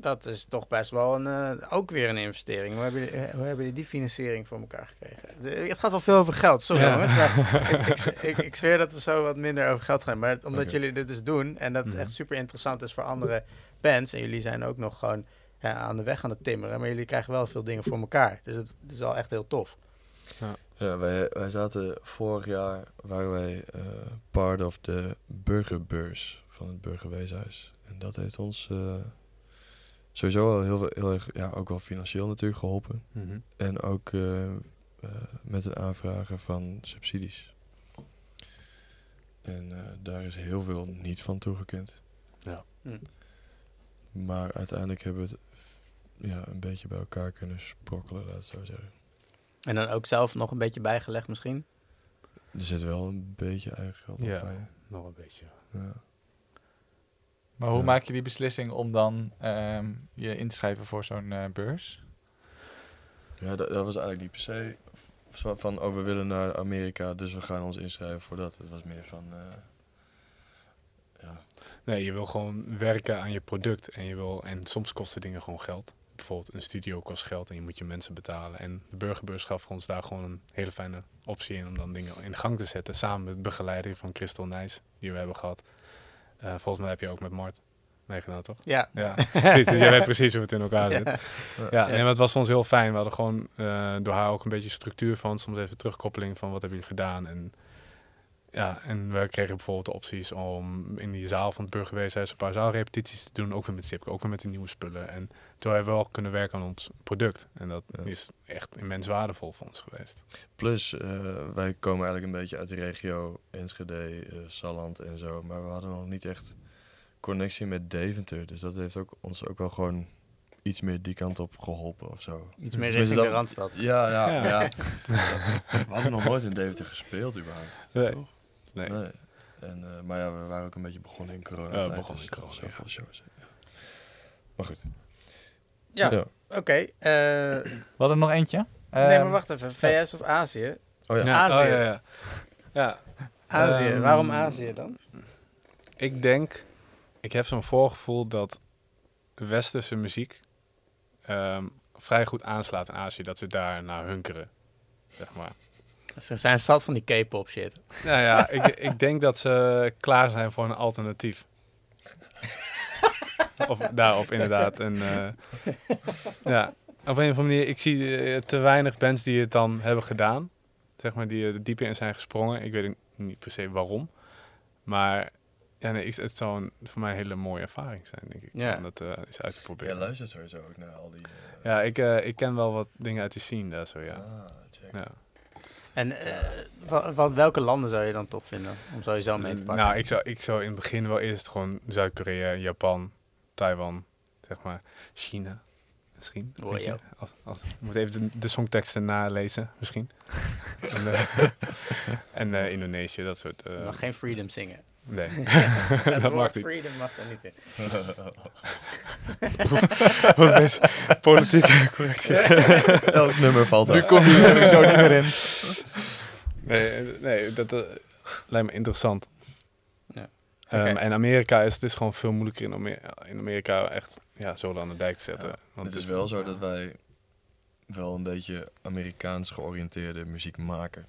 Dat is toch best wel een, eh, ook weer een investering. Hoe hebben, jullie, eh, hoe hebben jullie die financiering voor elkaar gekregen? De- het gaat wel veel over geld, sorry Ja. jongens. maar ik, ik, ik, ik zweer dat we zo wat minder over geld gaan. Maar omdat jullie dit dus doen en dat Mhm. echt super interessant is voor andere bands. En jullie zijn ook nog gewoon ja, aan de weg aan het timmeren. Maar jullie krijgen wel veel dingen voor elkaar. Dus het, het is wel echt heel tof. Ja, wij, wij zaten vorig jaar, waren wij eh, part of de burgerbeurs van het Burgerweeshuis. En dat heeft ons eh, sowieso wel heel, veel- heel erg, ja, ook wel financieel natuurlijk geholpen. Mhm. En ook eh, eh, met het aanvragen van subsidies. En eh, daar is heel veel niet van toegekend. Ja. Hm. Maar uiteindelijk hebben we het ja, een beetje bij elkaar kunnen sprokkelen, laat het zo zeggen. En dan ook zelf nog een beetje bijgelegd misschien. Er zit wel een beetje eigen geld nog Ja. bij. Nog een beetje. Ja. Maar hoe Ja. maak je die beslissing om dan ehm, je in te schrijven voor zo'n eh, beurs? Ja, dat, dat was eigenlijk niet per se van, oh, we willen naar Amerika, dus we gaan ons inschrijven voor dat. Het was meer van, eh, ja, Nee, je wil gewoon werken aan je product. En, je wil, en soms kosten dingen gewoon geld. Bijvoorbeeld een studio kost geld en je moet je mensen betalen. En de burgerbeurs gaf ons daar gewoon een hele fijne optie in om dan dingen in gang te zetten. Samen met begeleiding van Crystal Nijs, die we hebben gehad. Eh, volgens mij heb je ook met Mart meegedaan, toch? Ja. Ja, precies. Dus jij weet precies hoe het in elkaar zit. Ja. Ja, nee, maar het was voor ons heel fijn. We hadden gewoon eh, door haar ook een beetje structuur van. Soms even terugkoppeling van wat hebben jullie gedaan. En, ja, en we kregen bijvoorbeeld de opties om in die zaal van het burgerweeshuis een paar zaalrepetities te doen. Ook weer met Sipke, ook weer met de nieuwe spullen. En toen hebben we wel kunnen werken aan ons product. En dat Ja. is echt immens waardevol voor ons geweest. Plus, eh, wij komen eigenlijk een beetje uit de regio Enschede, eh Salland en zo. Maar we hadden nog niet echt connectie met Deventer. Dus dat heeft ook, ons ook wel gewoon iets meer die kant op geholpen of zo. Iets meer richting de Randstad. Ja, ja, Ja. ja. we hadden nog nooit in Deventer gespeeld überhaupt. Nee. Toch? Nee. Nee. En, eh, maar ja, we waren ook een beetje begonnen in corona. Ja, begonnen in corona, Zoveel ja. shows. Ja. Maar goed. Ja, Ja. oké. eh, We hadden nog eentje. nee, Ehm, maar wacht even. VS of Azië? Oh ja. Ja, Azië. oh, ja, ja. ja, Azië. Ehm, Waarom Azië dan? Ik denk, ik heb zo'n voorgevoel dat westerse muziek ehm, vrij goed aanslaat in Azië. Dat ze daar naar hunkeren, zeg maar. Ze zijn zat van die K-pop shit. Nou ja, ik, ik denk dat ze klaar zijn voor een alternatief. Of daarop inderdaad. En, eh, ja, op een of andere manier, ik zie eh, te weinig bands die het dan hebben gedaan. Zeg maar, die er dieper in zijn gesprongen. Ik weet niet per se waarom. Maar ja, nee, ik- het zou een, voor mij een hele mooie ervaring zijn, denk ik. Ja. Om dat eh, eens uit te proberen. Ja, luistert sowieso ook naar al die... eh, ik, eh, ik ken wel wat dingen uit de scene daar zo, ja. Ah, check. ja. En eh, wa- wat, welke landen zou je dan top vinden om sowieso mee te pakken? Nou, ik zou, ik zou in het begin wel eerst gewoon Zuid-Korea, Japan, Taiwan. zeg maar China. Misschien. Oh, weet je? ja. Als, als, je moet even de, de songteksten nalezen, misschien. en eh, en eh, Indonesië, dat soort. eh, Je mag geen freedom zingen. nee. Het dat woord mag niet. freedom mag er niet in. Wat best politieke correctie. Elk nummer valt Nu uit. kom je er sowieso niet meer in. Nee, nee dat lijkt me interessant. Ja. Ehm. En Amerika is het is gewoon veel moeilijker in, Amer- in Amerika echt ja, zolen aan de dijk te zetten. Ja, Want het is wel zo dat wij wel een beetje Amerikaans georiënteerde muziek maken.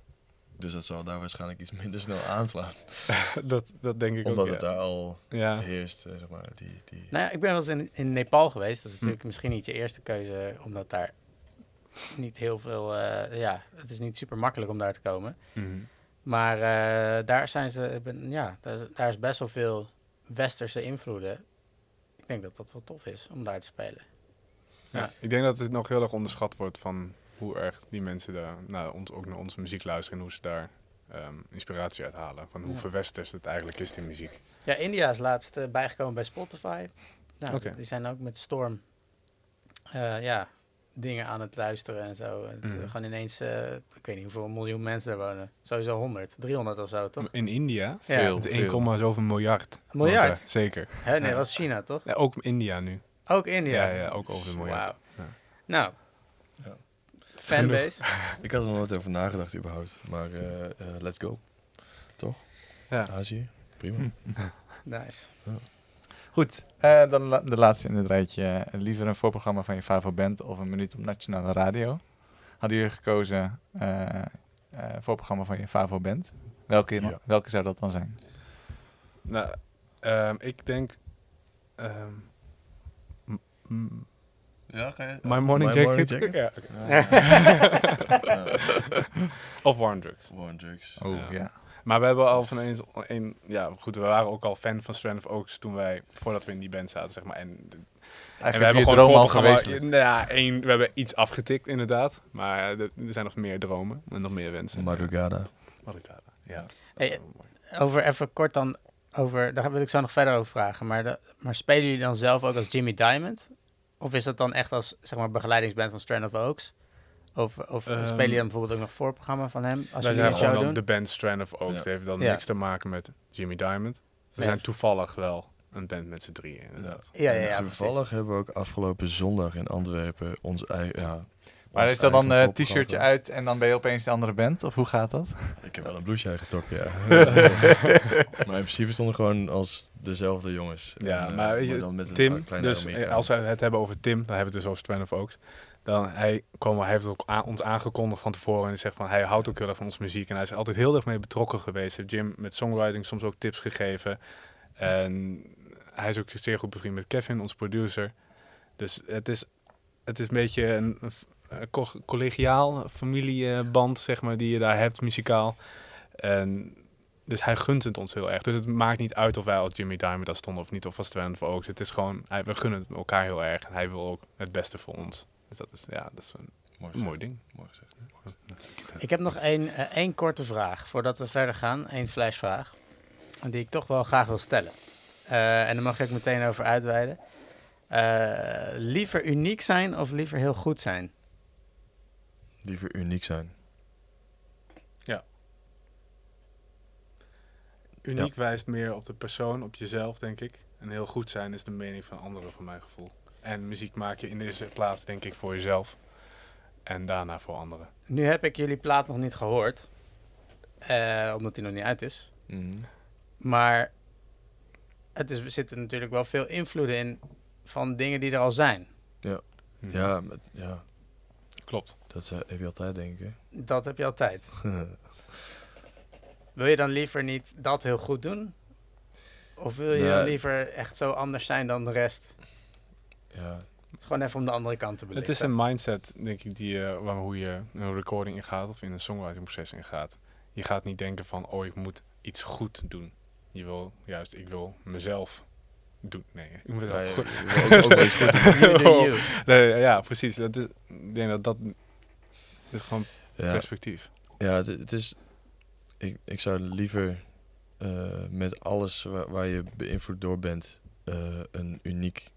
Dus dat zal daar waarschijnlijk iets minder snel aanslaan. dat, dat denk ik Omdat ook. het ja. daar al Ja. heerst, eh, zeg maar. Die, die... Nou ja, ik ben wel eens in, in Nepal geweest. Hm. Dat is natuurlijk misschien niet je eerste keuze, omdat daar niet heel veel... eh, ja, het is niet super makkelijk om daar te komen. Mhm. Maar eh, daar zijn ze... Ja, daar is, daar is best wel veel westerse invloeden. Ik denk dat dat wel tof is om daar te spelen. Ja. Ja. Ik denk dat het nog heel erg onderschat wordt van hoe erg die mensen daar, nou, ons, ook naar onze muziek luisteren en hoe ze daar ehm, inspiratie uit halen. Van hoe Ja. verwesterd het eigenlijk is, die muziek. Ja, India is laatst eh, bijgekomen bij Spotify. Nou. Die zijn ook met Storm eh, ja, dingen aan het luisteren en zo. Het, Mhm. gewoon ineens, eh, ik weet niet hoeveel miljoen mensen daar wonen. Sowieso 100, 300 of zo, toch? In India, Ja. Veel, veel. 1, zoveel miljard. Een miljard? Want, eh, zeker. Hè, nee, Ja. dat was China, toch? Ja, ook India nu. Ook India? Ja, ja, ook over de miljard. Wauw. Ja. Nou, Ja. fanbase. Ik had er nog nooit over nagedacht überhaupt. Maar eh, eh, let's go. Ja. Azië, prima. Nice. Goed, eh, dan la- de laatste in het rijtje. Liever een voorprogramma van je Favo Band of een minuut op nationale radio. Hadden jullie gekozen eh, eh, voorprogramma van je Favo Band? Welke, Ja. welke zou dat dan zijn? Nou, ehm, ik denk... ehm, m- m- Ja, je? My Morning Jacket. Jacket? Ja. Of War on Drugs. War Drugs. Oh Ja. Maar we hebben al van eens... Een, ja, goed, we waren ook al fan van Strand of Oaks toen wij... Voordat we in die band zaten, zeg maar. En, en we Eigenlijk hebben je gewoon droom al geweest. Nou Ja, één, we hebben iets afgetikt inderdaad. Maar er, zijn nog meer dromen en nog meer wensen. Madrugada. Madrugada, ja. Hey. Over even kort dan, over, daar wil ik zo nog verder over vragen. Maar, de, maar spelen jullie dan zelf ook als Jimmy Diamond? Of is dat dan echt als zeg maar, begeleidingsband van Strand of Oaks? Of, of Ehm, spelen jullie dan bijvoorbeeld ook nog voorprogramma van hem? Als Wij zijn gewoon de band Strand of Oaks. Ja. Het heeft dan Ja. niks te maken met Jimmy Diamond. We Ja. zijn toevallig wel een band met z'n drieën, inderdaad. Ja, ja, En ja, toevallig hebben we ook afgelopen zondag in Antwerpen ons eigen... Ja, Maar is dat dan een t-shirtje voorprogramma. uit en dan ben je opeens de andere band? Of hoe gaat dat? Ik heb wel een blouseje getrokken, ja. maar in principe stonden we gewoon als dezelfde jongens. Ja, En, eh, maar weet je, dan met een Tim, dus eh, als we het hebben over Tim, dan hebben we het dus over Strand of Oaks. Dan hij, kwam, hij heeft ook aan, ons aangekondigd van tevoren en hij zegt van hij houdt ook heel erg van onze muziek en hij is altijd heel erg mee betrokken geweest. Heeft Jim met songwriting soms ook tips gegeven. En hij is ook zeer goed bevriend met Kevin, onze producer. Dus het is, het is een beetje een, een collegiaal familieband, zeg maar, die je daar hebt, muzikaal. En dus hij gunt het ons heel erg. Dus het maakt niet uit of wij als Jimmy Diamond daar stonden of niet, of als Strand of Oaks. Het is gewoon, we gunnen elkaar heel erg. En hij wil ook het beste voor ons. Dus dat is, ja, dat is een, Mooi een mooi gezegd, ding. mooi gezegd. Ik heb nog één, eh, één korte vraag voordat we verder gaan. Eén flashvraag. Die ik toch wel graag wil stellen. Eh, en daar mag ik meteen over uitweiden. Eh, liever uniek zijn of liever heel goed zijn? Liever uniek zijn. Uniek wijst meer op de persoon, op jezelf, denk ik. En heel goed zijn is de mening van anderen, voor mijn gevoel. En muziek maak je in deze plaats, denk ik, voor jezelf. En daarna voor anderen. Nu heb ik jullie plaat nog niet gehoord. eh, omdat die nog niet uit is. Mhm. Maar het is, er zitten natuurlijk wel veel invloeden in van dingen die er al zijn. Ja, met- ja, Klopt. dat eh, heb je altijd, denk ik. Dat heb je altijd. Wil je dan liever niet dat heel goed doen? Of wil je Nee. dan liever echt zo anders zijn dan de rest? Ja, Het is gewoon even om de andere kant te Het belichten. is een mindset, denk ik, die, eh, waar, hoe je een recording ingaat of in een songwritingproces ingaat. Je gaat niet denken van, oh, ik moet iets goed doen. Je wil juist, ik wil mezelf doen. Nee, ik moet het Ja, wel goed. ook, ook goed doen. Nee, ja, precies. Dat is, ik denk dat dat het is gewoon Ja, perspectief. ja het, het is... Ik, ik zou liever eh, met alles waar, waar je beïnvloed door bent... eh, een uniek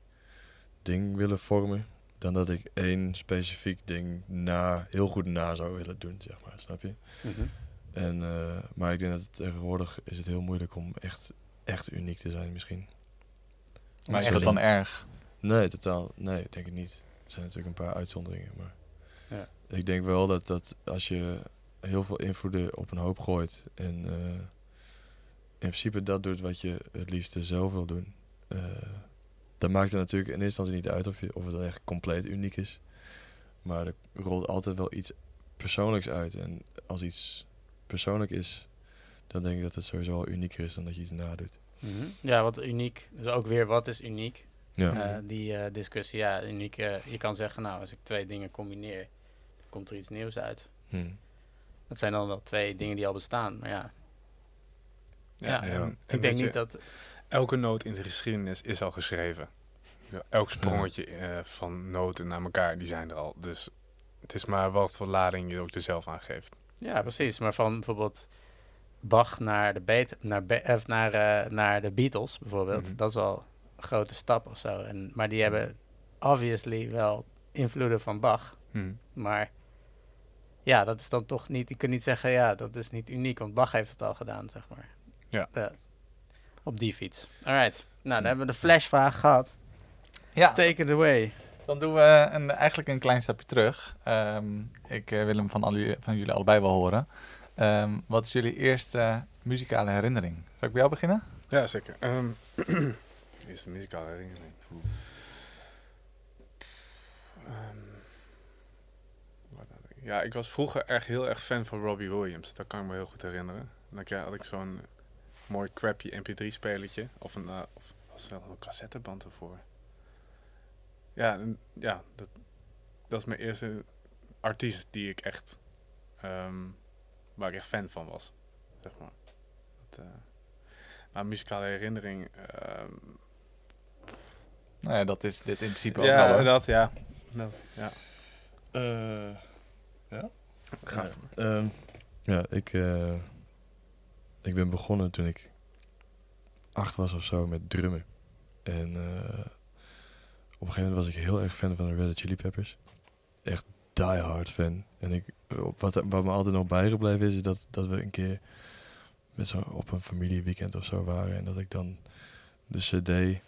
ding willen vormen. Dan dat ik één specifiek ding na, heel goed na zou willen doen, zeg maar. Snap je? Mhm. En, eh, maar ik denk dat het tegenwoordig is het heel moeilijk om echt, echt uniek te zijn misschien. Maar is echt dat dan erg? Nee, totaal. Nee, denk ik niet. Er zijn natuurlijk een paar uitzonderingen. Maar Ja. ik denk wel dat, dat als je heel veel invloeden op een hoop gooit en eh, in principe dat doet wat je het liefste zelf wil doen, eh dan maakt het natuurlijk in eerste instantie niet uit of, je, of het echt compleet uniek is. Maar er rolt altijd wel iets persoonlijks uit. En als iets persoonlijk is, dan denk ik dat het sowieso wel unieker is dan dat je iets nadoet. Mhm. Ja, wat uniek. Dus ook weer, wat is uniek? Ja. Eh, die eh, discussie, ja, uniek. eh, je kan zeggen, nou, als ik twee dingen combineer, dan komt er iets nieuws uit. Hm. Dat zijn dan wel twee dingen die al bestaan, maar ja. Ja, ik denk je, niet dat... Elke noot in de geschiedenis is al geschreven. Elk sprongetje eh, van noten naar elkaar, die zijn er al. Dus het is maar wat voor lading je ook er zelf aan geeft. Ja, precies. Maar van bijvoorbeeld Bach naar de, naar, Be- of naar, eh, naar de Beatles bijvoorbeeld, Mhm. dat is wel een grote stap of zo. En, maar die hebben obviously wel invloeden van Bach. Maar ja, dat is dan toch niet... Je kunt niet zeggen, ja, dat is niet uniek, want Bach heeft het al gedaan, zeg maar. Ja. De- op die fiets. Alright. Nou, dan hebben we de flashvraag gehad. Ja, Take it away. dan doen we een, eigenlijk een klein stapje terug. Ehm, ik eh, wil hem van, al jullie, van jullie allebei wel horen. Ehm, wat is jullie eerste muzikale herinnering? Zal ik bij jou beginnen? Ja, zeker. Ehm eerste muzikale herinnering. Ehm, ja, ik was vroeger echt heel erg fan van Robbie Williams. Dat kan ik me heel goed herinneren. Dan kreeg- had ik zo'n mooi crappy mp3-spelertje. Of een, eh, of was er een cassetteband ervoor. Ja, en- ja dat, dat is mijn eerste artiest die ik echt... ehm, waar ik echt fan van was. Zeg maar. Dat, eh, maar muzikale herinnering... ehm, Nou ja, dat is dit in principe ook ja, wel. hoor. dat, ja. Dat, ja. Eh, ja? Ga Ja, ehm, ja, ik, eh, ik ben begonnen toen ik acht was of zo met drummen. En eh, op een gegeven moment was ik heel erg fan van de Red Hot Chili Peppers. Echt die hard fan. En ik, wat, wat me altijd nog bijgebleven is, is dat, dat we een keer met zo op een familieweekend of zo waren. En dat ik dan de cd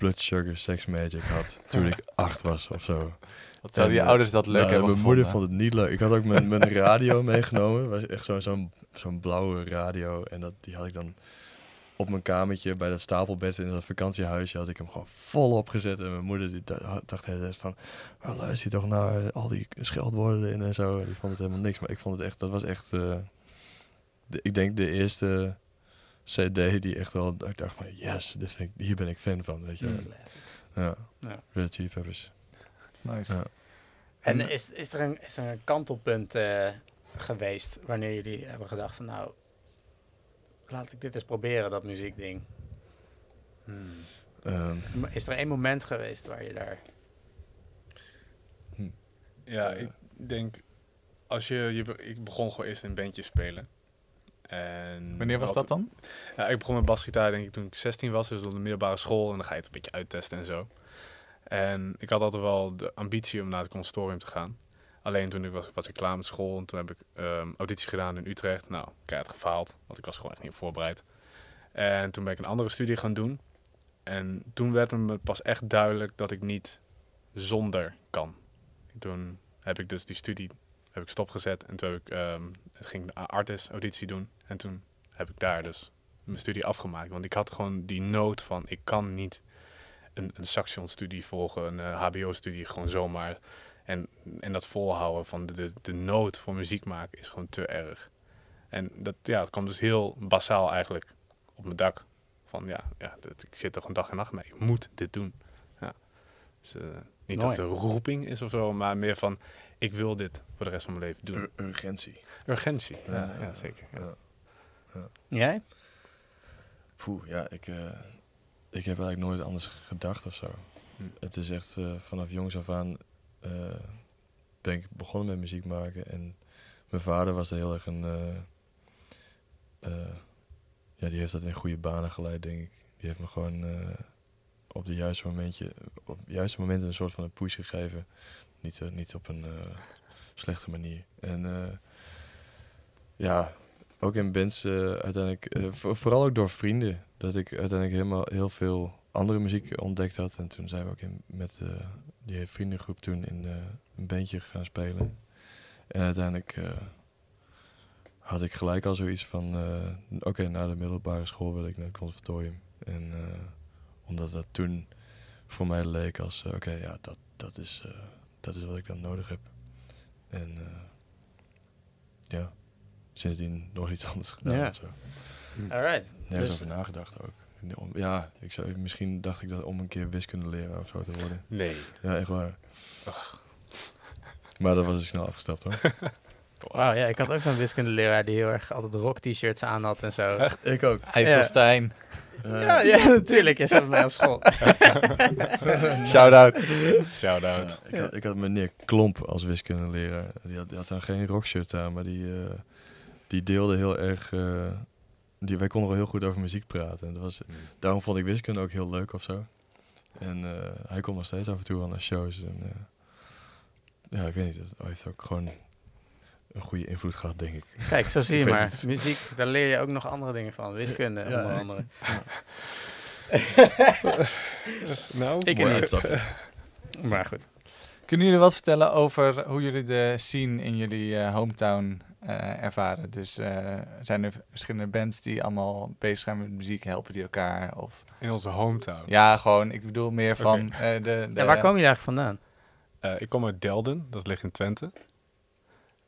Blood Sugar Sex Magic had toen ik acht was of zo. Wat zouden je En, ouders dat leuk Nou, hebben Mijn gevonden? moeder vond het niet leuk. Ik had ook mijn, mijn radio meegenomen. was echt zo'n zo'n zo'n blauwe radio. En dat, die had ik dan op mijn kamertje bij dat stapelbed in dat vakantiehuisje. Had ik hem gewoon volop gezet. En mijn moeder die da- dacht hele van... "Oh, luister je toch naar al die scheldwoorden erin en zo. Die vond het helemaal niks. Maar ik vond het echt... Dat was echt... eh, de, ik denk de eerste cd die echt wel... Ik dacht van yes, dit vind ik, hier ben ik fan van. Weet je. Mm. wel. Ja. Ja. Red Hot Chili Peppers. Nice. Ja. En is, is, er een, is er een kantelpunt eh, geweest wanneer jullie hebben gedacht van nou, laat ik dit eens proberen, dat muziekding. Hmm. Ehm, Is er één moment geweest waar je daar... Ja, Eh. ik denk... Als je, je... Ik begon gewoon eerst in een bandje spelen. En Wanneer was dat dan? Ja, ik begon met basgitaar denk ik toen ik 16 was, dus op de middelbare school. En dan ga je het een beetje uittesten en zo. En ik had altijd wel de ambitie om naar het conservatorium te gaan. Alleen toen ik was, was ik klaar met school en toen heb ik ehm, auditie gedaan in Utrecht. Nou, ik had het gefaald, want ik was gewoon echt niet voorbereid. En toen ben ik een andere studie gaan doen. En toen werd het me pas echt duidelijk dat ik niet zonder kan. Toen heb ik dus die studie heb ik stopgezet en toen heb ik, ehm, ging ik de artist auditie doen. En toen heb ik daar dus mijn studie afgemaakt. Want ik had gewoon die nood van, ik kan niet een, een saxofonstudie volgen, een eh, hbo-studie gewoon zomaar. En, en dat volhouden van de, de, de nood voor muziek maken is gewoon te erg. En dat, ja, dat kwam dus heel basaal eigenlijk op mijn dak. Van ja, ja dat, ik zit er gewoon dag en nacht mee. Ik moet dit doen. Ja. Dus, eh, niet Mooi. dat het een roeping is of zo, maar meer van ik wil dit voor de rest van mijn leven doen. ur- urgentie. Urgentie. Ja, Ja, ja, zeker. Ja. Ja. Jij? Poeh, ja, ik, eh, ik heb eigenlijk nooit anders gedacht of zo. Hm. Het is echt eh, vanaf jongs af aan eh, ben ik begonnen met muziek maken. En mijn vader was er heel erg een... eh, eh, ja, die heeft dat in goede banen geleid, denk ik. Die heeft me gewoon... eh, op de juiste momentje, op het juiste moment een soort van een push gegeven. Niet, eh, niet op een eh, slechte manier. En eh, ja, ook in bands uiteindelijk, voor- vooral ook door vrienden, dat ik uiteindelijk helemaal heel veel andere muziek ontdekt had. En toen zijn we ook in, met die vriendengroep toen in een bandje gaan spelen. En uiteindelijk had ik gelijk al zoiets van, oké, na de middelbare school wil ik naar het conservatorium. En omdat dat toen voor mij leek als, oké, ja, dat, dat, is, dat is wat ik dan nodig heb. En eh, ja, sindsdien nog iets anders gedaan Ja. of zo. Alright. Nergens Dus, over nagedacht ook. Ja, ik zou, misschien dacht ik dat om een keer wiskunde leren of zo te worden. Nee. Ja, echt waar. Maar dat was dus snel afgestapt hoor. Wauw, ja, ik had ook zo'n wiskundeleraar die heel erg altijd rock-t-shirts aan had en zo. ik ook. IJsselstein. Eh, Ja, ja, natuurlijk. Je zat bij mij op school. Shout-out. Shout-out. Ja, ik, had, ik had meneer Klomp als wiskundeleraar. Die had, die had dan geen rockshirt aan, maar die, eh, die deelde heel erg... eh, die, wij konden wel heel goed over muziek praten. En dat was, daarom vond ik wiskunde ook heel leuk of zo. En eh, hij komt nog steeds af en toe wel naar shows. En, eh, ja, ik weet niet. Het heeft ook gewoon een goede invloed gehad, denk ik. Kijk, zo zie je maar. het. Muziek, daar leer je ook nog andere dingen van. Wiskunde, Ja, onder andere. Nou, Ik Mooi niet. uitstapje. Maar goed. Kunnen jullie wat vertellen over hoe jullie de scene in jullie eh, hometown eh, ervaren? Dus eh, zijn er verschillende bands die allemaal bezig zijn met muziek, helpen die elkaar? Of in onze hometown. ja, gewoon, ik bedoel meer van eh, de, de Ja, waar komen jullie eigenlijk vandaan? Eh, ik kom uit Delden, dat ligt in Twente.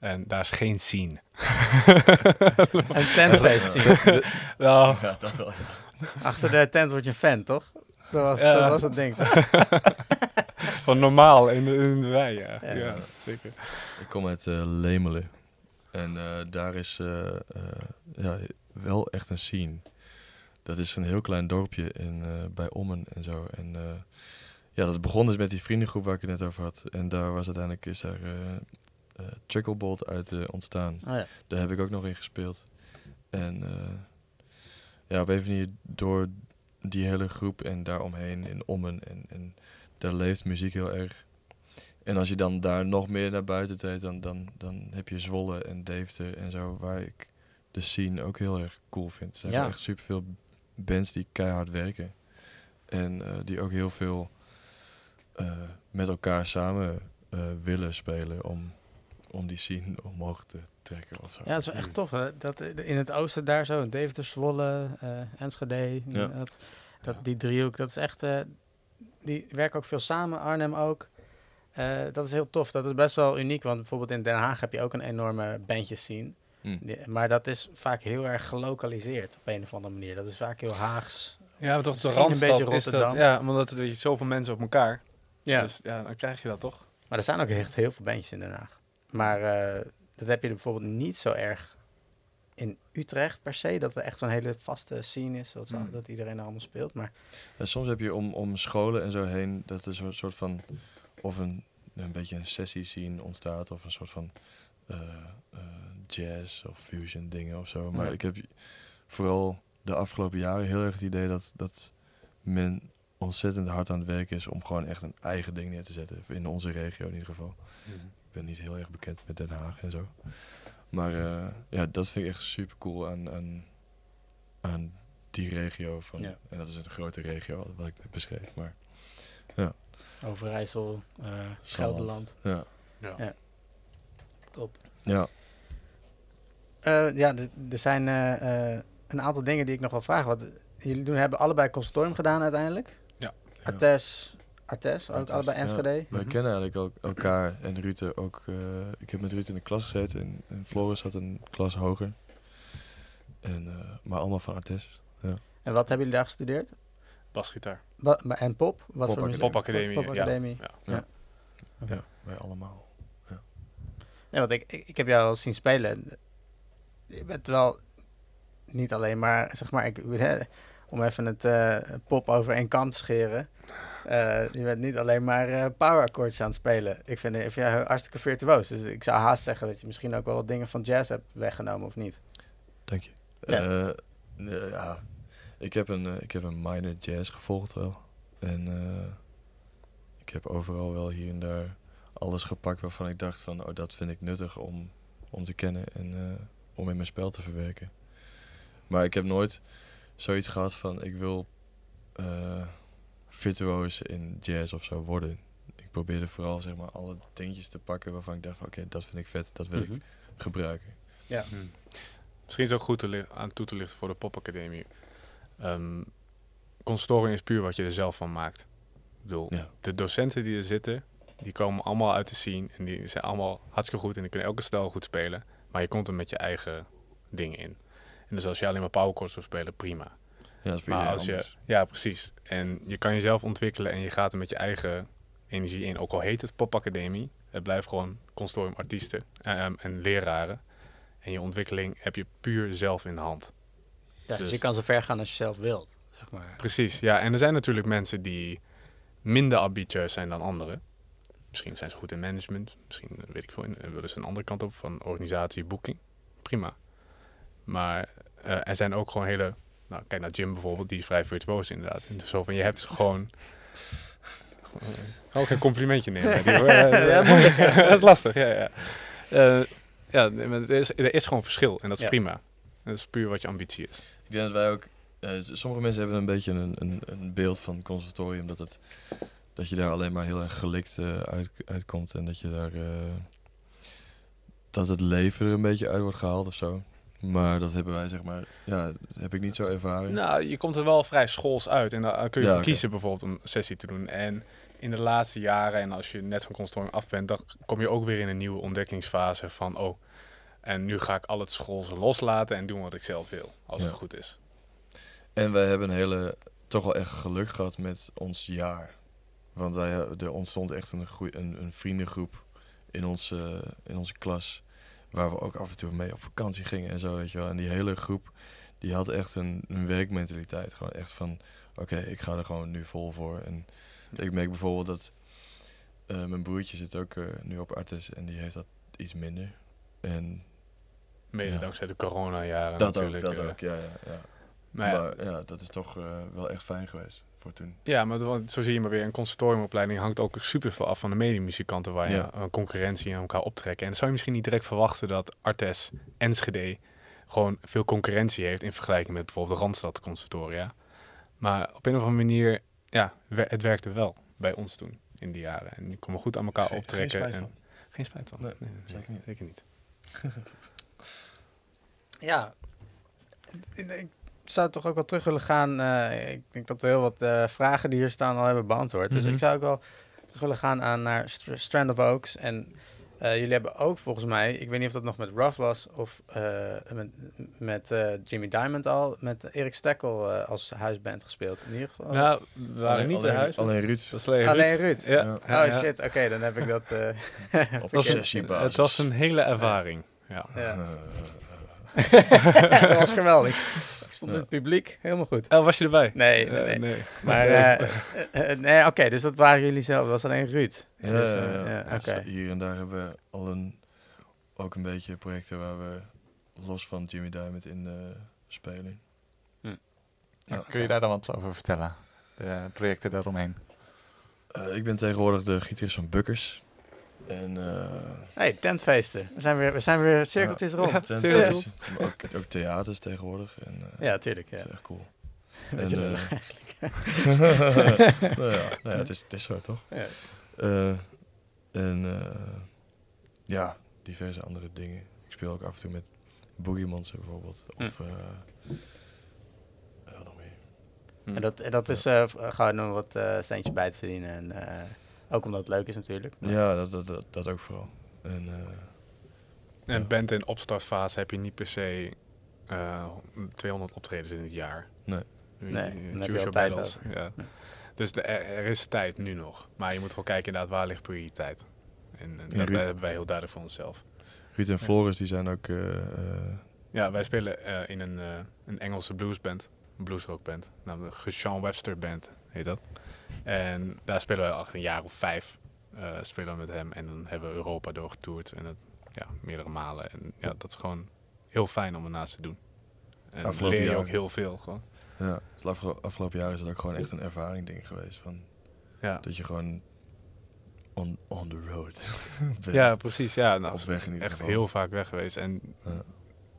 En daar is geen scene. Een tentfeest zien. Nou, Ja, dat wel. Achter de tent word je een fan, toch? Dat was, Ja. dat was het ding. van normaal in de, in de wei, ja. Ja. ja. zeker. Ik kom uit eh, Lemelen. En eh, daar is eh, ja, wel echt een scene. Dat is een heel klein dorpje in, eh, bij Ommen en zo. En eh, ja, dat begon dus met die vriendengroep waar ik het net over had. En daar was uiteindelijk is daar eh eh, Tricklebolt uit eh, ontstaan. Oh ja. Daar heb ik ook nog in gespeeld. En eh, ja, op een manier door die hele groep en daaromheen in Ommen. En, en daar leeft muziek heel erg. En als je dan daar nog meer naar buiten treedt, dan, dan, dan heb je Zwolle en Deventer en zo, waar ik de scene ook heel erg cool vind. Er zijn Ja. echt superveel bands die keihard werken. En die ook heel veel met elkaar samen willen spelen om, om die scene omhoog te trekken of zo. Ja, dat is wel echt tof. Hè? Dat, eh, in het oosten daar zo, Deventer, Zwolle, eh Enschede, Ja. dat, dat, die driehoek, dat is echt... eh, die werken ook veel samen, Arnhem ook. Eh, dat is heel tof. Dat is best wel uniek, want bijvoorbeeld in Den Haag heb je ook een enorme bandjes scene. Hm. Die- Maar dat is vaak heel erg gelokaliseerd op een of andere manier. Dat is vaak heel Haags. Ja, maar toch de een Randstad is dat... Ja, omdat het weet je, zoveel mensen op elkaar. Ja. Dus ja, dan krijg je dat toch. Maar er zijn ook echt heel veel bandjes in Den Haag. Maar eh, dat heb je bijvoorbeeld niet zo erg in Utrecht per se. Dat er echt zo'n hele vaste scene is. Dat, Hmm. dat iedereen er allemaal speelt. Maar En soms heb je om, om scholen en zo heen dat er zo'n soort van of een, een beetje een sessie scene ontstaat of een soort van eh, eh, jazz of fusion dingen of zo. Maar Ja. ik heb vooral de afgelopen jaren heel erg het idee dat, dat men ontzettend hard aan het werk is om gewoon echt een eigen ding neer te zetten. In onze regio in ieder geval. Ik ben niet heel erg bekend met Den Haag en zo. Maar eh, ja, dat vind ik echt super cool aan, aan, aan die regio. Van, Ja. En dat is een grote regio, wat ik net beschreef. Maar Overijssel, eh Gelderland. ja, Top. ja. Eh, ja, er- zijn eh, eh, een aantal dingen die ik nog wil vragen. Want jullie doen, hebben allebei conservatorium gedaan uiteindelijk. ja. Artes, Artes, ook Artes, allebei ja. Enschede. Wij Mhm. kennen eigenlijk ook elkaar en Rute ook. eh, ik heb met Rute in de klas gezeten en, en Floris zat een klas hoger. En, eh, maar allemaal van Artes. En wat hebben jullie daar gestudeerd? Basgitaar. Maar- en pop? Wat voor muziek? Popacademie, ja. Popacademie. Ja. Ja. Ja, wij allemaal. Nee, want ik, ik, ik heb jou al zien spelen. Je bent wel niet alleen maar, zeg maar, ik, hè, om even het eh, pop over één kam te scheren. Eh, je bent niet alleen maar eh power akkoordjes aan het spelen. Ik vind, ik vind hartstikke virtuoos. Dus ik zou haast zeggen dat je misschien ook wel wat dingen van jazz hebt weggenomen, of niet? Dank je. Ja. Ja. ja, ik heb, een, eh, ik heb een minor jazz gevolgd wel. En eh, ik heb overal wel hier en daar alles gepakt waarvan ik dacht van, oh, dat vind ik nuttig om, om te kennen en eh, om in mijn spel te verwerken. Maar ik heb nooit zoiets gehad van, ik wil eh virtuoos in jazz of zo worden. Ik probeerde vooral zeg maar alle dingetjes te pakken waarvan ik dacht van, oké, dat vind ik vet, dat wil Mhm. ik gebruiken. Ja. Hmm. Misschien is het ook goed te aan toe te lichten voor de popacademie. Ehm consultorium is puur wat je er zelf van maakt. Ik bedoel, Ja. de docenten die er zitten, die komen allemaal uit de scene. En die zijn allemaal hartstikke goed en die kunnen elke stijl goed spelen. Maar je komt er met je eigen dingen in. En dus als je alleen maar powerchords wil spelen, prima. Ja, dat Maar als je, ja, precies. En je kan jezelf ontwikkelen en je gaat er met je eigen energie in. Ook al heet het popacademie, het blijft gewoon consortium artiesten ehm, en leraren. En je ontwikkeling heb je puur zelf in de hand. Ja, dus Dus- je kan zo ver gaan als je zelf wilt, zeg maar. Precies, ja. En er zijn natuurlijk mensen die minder ambitieus zijn dan anderen. Misschien zijn ze goed in management. Misschien, eh, weet ik veel, in- willen ze een andere kant op van organisatie, boeking. Prima. Maar eh, er zijn ook gewoon hele... Nou, kijk naar Jim bijvoorbeeld, die is vrij virtuoos inderdaad. En zo van, je hebt gewoon... Ook een complimentje nemen. Die. Eh, Ja, moeilijk, hè? dat is lastig, ja. Ja, Eh, ja er, is, er is gewoon verschil en dat is Ja. prima. Dat is puur wat je ambitie is. Ik denk dat wij ook. eh, sommige mensen hebben een beetje een, een, een beeld van conservatorium dat het dat je daar alleen maar heel erg gelikt eh, uit, uitkomt en dat je daar eh, dat het leven er een beetje uit wordt gehaald of zo. Maar dat hebben wij zeg maar, ja, dat heb ik niet zo ervaren. Nou, je komt er wel vrij schools uit. En dan kun je Ja, kiezen bijvoorbeeld om een sessie te doen. En in de laatste jaren, en als je net van consultorium af bent, dan kom je ook weer in een nieuwe ontdekkingsfase van, oh, en nu ga ik al het schoolse loslaten en doen wat ik zelf wil, als Ja. het goed is. En wij hebben een hele, toch wel echt geluk gehad met ons jaar. Want wij, eh, er ontstond echt een, goeie, een, een vriendengroep in onze, in onze klas. Waar we ook af en toe mee op vakantie gingen en zo, weet je wel. En die hele groep, die had echt een, een werkmentaliteit. Gewoon echt van, oké, ik ga er gewoon nu vol voor. En ik merk bijvoorbeeld dat eh, mijn broertje zit ook eh, nu op Artes en die heeft dat iets minder. En Mede Ja. dankzij de coronajaren dat ook, natuurlijk. dat eh. ook, ja, ja, ja. Maar ja, Maar ja, dat is toch wel echt fijn geweest voor toen. Ja, maar want zo zie je maar weer, een conservatoriumopleiding hangt ook super veel af van de mediemuzikanten waar je Ja. een concurrentie aan elkaar optrekken. En dan zou je misschien niet direct verwachten dat Artes Enschede gewoon veel concurrentie heeft in vergelijking met bijvoorbeeld de Randstad Conservatoria. Maar op een of andere manier, ja, het werkte wel bij ons toen in die jaren. En die konden goed aan elkaar Geen- optrekken. geen spijt en, van. Geen spijt van. Nee, zeker niet. Zeker niet. Ja, ik, ik zou toch ook wel terug willen gaan. eh, ik denk dat we heel wat eh, vragen die hier staan al hebben beantwoord. Dus Mhm. ik zou ook wel terug willen gaan aan, naar Str- Strand of Oaks. En eh, jullie hebben ook volgens mij, ik weet niet of dat nog met Ruff was of eh, met, met eh, Jimmy Diamond al, met Erik Stekkel eh, als huisband gespeeld. In ieder geval. Nou, we waren Alleen- niet alleen, de huis. Alleen Ruud. Dat alleen Alleen Ruud. Ruud. Ja. Ja. Oh shit, oké, dan heb ik dat. eh, Op Het was, sessiebasis. het was een hele ervaring. Ja. ja. Eh, dat was geweldig. Stond in Ja. het publiek, helemaal goed. Oh, was je erbij? Nee, nee, Eh, nee. Maar, Nee. eh, eh, eh, nee, oké, dus dat waren jullie zelf. Dat was alleen Ruud. ja, Dus, ja, eh, ja. ja, Dus oké. Hier en daar hebben we al een, ook een beetje projecten waar we los van Jimmy Diamond in eh, spelen. Kun je daar dan wat over vertellen? De projecten daaromheen. Eh, ik ben tegenwoordig de gitarist van Bukkers. En eh hey, tentfeesten. We zijn weer, we zijn weer cirkeltjes rond. Ja, Ja, tentfeest, maar ook, ook theaters tegenwoordig. En, eh, tuurlijk. Ja. Dat is echt cool. Weet je En, wel. eh, nou ja, nou ja, het, is, het is zo toch? Ja. Eh, en eh, ja, diverse andere dingen. Ik speel ook af en toe met Boogie Monster bijvoorbeeld. Hm. Of eh ja, nog meer. En dat, en dat is eh, gewoon om wat eh centjes bij te verdienen. En eh, ook omdat het leuk is natuurlijk. Ja, dat, dat, dat, dat ook vooral. En eh, En Ja. bent in opstartfase heb je niet per se eh 200 optredens in het jaar. Nee. Nee, nu- dan heb choose je tijd. Ja. Dus de, er, er is tijd nu nog. Maar je moet gewoon kijken inderdaad waar ligt prioriteit. En, en Ja, dat Ruud- hebben wij heel duidelijk voor onszelf. Ruud en Floris die zijn ook... eh, eh, Ja, wij spelen eh, in een, eh, een Engelse bluesband. Een bluesrockband. Namelijk de Sean Webster Band heet dat. En daar spelen al echt een jaar of vijf. eh, spelen we met hem. En dan hebben we Europa doorgetoerd. En dat, ja, meerdere malen. En ja, dat is gewoon heel fijn om ernaast te doen. En Afgelopen leer je jaar. ook heel veel gewoon. Ja, afgelo- afgelopen jaar is het ook gewoon echt een ervaring ding geweest. Van, Ja, dat je gewoon on, on the road bent. ja precies. Ja, nou, weg in ieder echt geval. heel vaak weg geweest. En Ja.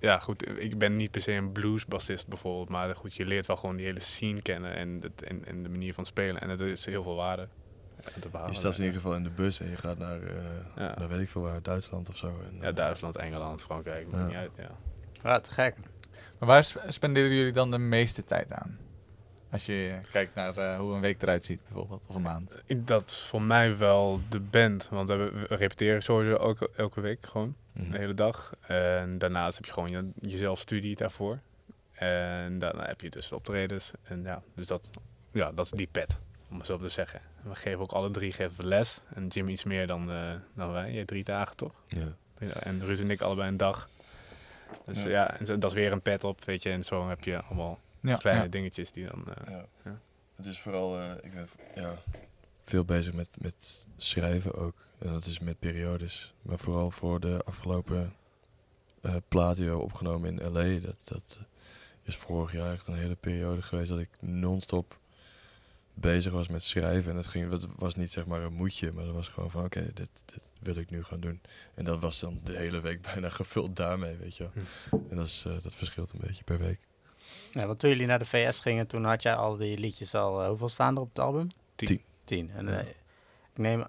Ja, goed, ik ben niet per se een bluesbassist bijvoorbeeld, maar goed, je leert wel gewoon die hele scene kennen en, het, en, en de manier van spelen. En het is heel veel waarde. te behalen. Je stapt in ieder geval in de bus en je gaat naar, eh Ja. naar weet ik veel waar, Duitsland of zo. En, Ja, eh, Duitsland, Engeland, Frankrijk, maakt Ja. niet uit. Ja. Ja, te gek. Maar waar sp- spenderen jullie dan de meeste tijd aan? Als je kijkt naar eh, hoe een week eruit ziet bijvoorbeeld, of een maand. Dat is voor mij wel de band, want we, repeteren sowieso ook elke week gewoon. mhm. de hele dag. En daarnaast heb je gewoon je, jezelf studie daarvoor. En daarna heb je dus optredens. En ja, dus dat, ja, dat is die pet, om het zo te zeggen. En we geven ook alle drie geven we les. En Jim iets meer dan, eh, dan wij. Jij drie dagen toch? Ja. En Ruud en ik allebei een dag. Dus Ja. ja, en dat is weer een pet op, weet je. En zo heb je allemaal Ja, kleine ja. dingetjes die dan... eh, Ja. Ja. Het is vooral, eh, ik ben ja, veel bezig met, met schrijven ook. En dat is met periodes. Maar vooral voor de afgelopen eh plaat die we opgenomen in LA. Dat, dat is vorig jaar echt een hele periode geweest dat ik non-stop bezig was met schrijven. En het, ging, het was niet zeg maar een moedje, maar dat was gewoon van oké, dit, dit wil ik nu gaan doen. En dat was dan de hele week bijna gevuld daarmee, weet je wel. En dat, is, eh, dat verschilt een beetje per week. Ja, want toen jullie naar de VS gingen, toen had jij al die liedjes al, eh, hoeveel staan er op het album? Tien. Tien. En Ja. eh, ik neem,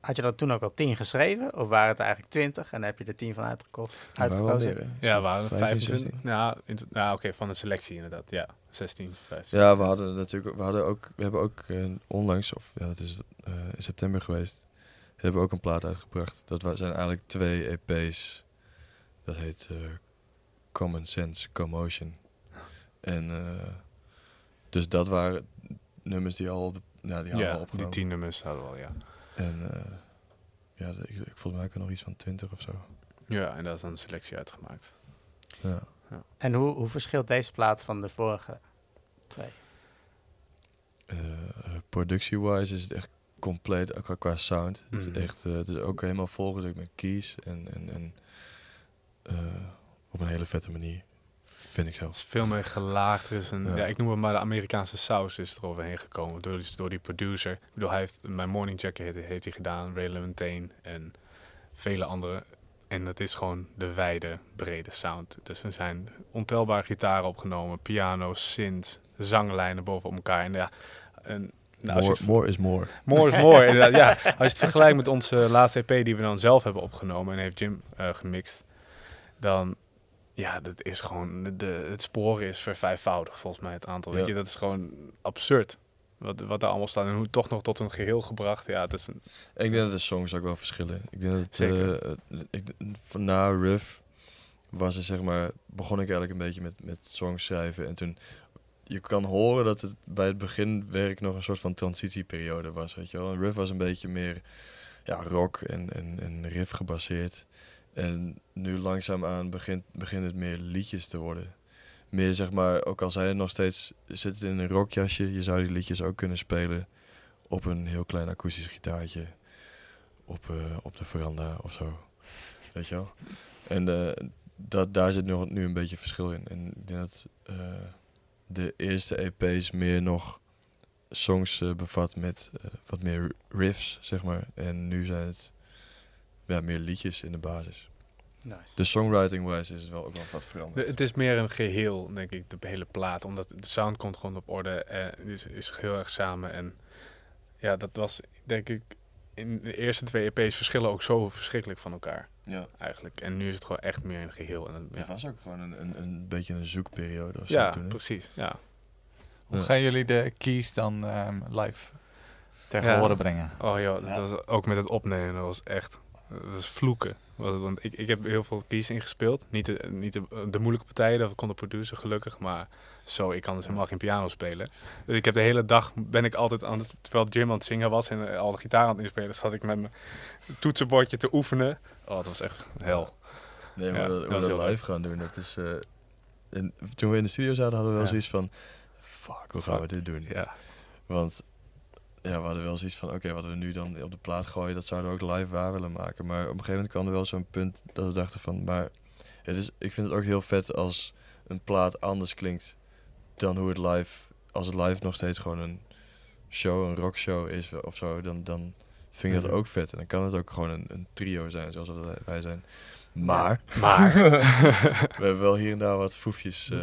had je dat toen ook al tien geschreven? Of waren het eigenlijk twintig en heb je er tien van uitgekocht, uitgekozen? meer, ja, waren 15, 25. 16. Ja, ja oké, van de selectie inderdaad. Ja, 16, 15. Ja, we hadden natuurlijk, we hadden ook, we hebben ook eh, onlangs, of ja, dat is eh, in september geweest, hebben we ook een plaat uitgebracht. Dat zijn eigenlijk twee EP's. Dat heet eh, Common Sense Commotion. En eh, dus dat waren nummers die al, op ja, die hadden we al Ja, die opgenomen. tien nummers hadden we al, ja. En eh, ja, ik, ik volgens mij ook nog iets van 20 of zo. Ja, en daar is dan een selectie uitgemaakt. Ja. En hoe, hoe verschilt deze plaat van de vorige twee? Eh, Productie-wise is het echt compleet, ook qua- qua sound. Het, is Mhm. echt, het is ook helemaal volgedrukt met keys en, en, en eh, op een hele vette manier, vind ik veel meer gelaagd. Is een, ja. Ja. ik noem het maar de Amerikaanse saus is er overheen gekomen. Door, die- door die producer. Ik bedoel, hij heeft mijn Morning Jacket heeft, heeft hij gedaan. Ray LaMontagne en vele anderen. En dat is gewoon de wijde, brede sound. Dus er zijn ontelbare gitaren opgenomen. Piano, synth, zanglijnen bovenop elkaar. En ja, en, nou, more, het more is more. Mooi is inderdaad. Ja, als je het vergelijkt met onze laatste EP die we dan zelf hebben opgenomen en heeft Jim eh, gemixt, dan ja, dat is gewoon de, het spoor is vervijfvoudig volgens mij het aantal. Weet je, dat is gewoon absurd. Wat, wat daar allemaal staat en hoe toch nog tot een geheel gebracht. Ja, het is een, Ik denk dat de songs ook wel verschillen. Ik denk dat Zeker. eh, eh, ik, na Riff was er zeg maar, begon ik eigenlijk een beetje met, met songs schrijven. En toen, je kan horen dat het bij het beginwerk nog een soort van transitieperiode was, weet je wel. Riff was een beetje meer ja, rock en, en, en riff gebaseerd. En nu langzaamaan begint, beginnen het meer liedjes te worden. Meer zeg maar, ook al zijn het nog steeds, zit het in een rockjasje, je zou die liedjes ook kunnen spelen op een heel klein akoestisch gitaartje op, eh, op de veranda of zo. Weet je wel? En eh, dat, daar zit nog, nu een beetje verschil in. En ik denk dat eh, de eerste EP's meer nog songs bevat met wat meer riffs, zeg maar. En nu zijn het ja, meer liedjes in de basis. Nice. De songwriting-wise is het wel ook wel wat de- veranderd. het is meer een geheel, denk ik, de hele plaat. Omdat de sound komt gewoon op orde. en is, is heel erg samen. En ja, dat was, denk ik, in de eerste twee EP's verschillen ook zo verschrikkelijk van elkaar. Ja, Eigenlijk. En nu is het gewoon echt meer een geheel. En dat- ja. het was ook gewoon een, een, een beetje een zoekperiode of zo Ja, toen. precies. Ja. Hoe Ja. gaan jullie de keys dan ehm, live tegen Ja. horen brengen? Oh ja, Ja. dat was ook met het opnemen, dat was echt, dat was vloeken. Was het, want ik, ik heb heel veel keys ingespeeld. Niet de, niet de, de moeilijke partijen, dat kon de producer gelukkig, maar zo, ik kan dus helemaal geen piano spelen. Dus ik heb de hele dag, ben ik altijd aan het, terwijl Jim aan het zingen was en eh, al de gitaar aan het inspelen, zat ik met mijn toetsenbordje te oefenen. Oh, dat was echt hel. Nee, maar Ja, dat, we live gaan doen, dat is... eh, en toen we in de studio zaten, hadden we wel Ja. zoiets van... Fuck, hoe gaan we dit doen? Ja, Want ja, we hadden wel zoiets van... Oké, wat we nu dan op de plaat gooien, dat zouden we ook live waar willen maken. Maar op een gegeven moment kwam er wel zo'n punt dat we dachten van... Maar het is, ik vind het ook heel vet als een plaat anders klinkt dan hoe het live, als het live nog steeds gewoon een show, een rockshow is of zo, dan, dan vind ik dat Mhm. ook vet. En dan kan het ook gewoon een, een trio zijn, zoals wij- zijn. Maar Maar, we hebben wel hier en daar wat foefjes eh,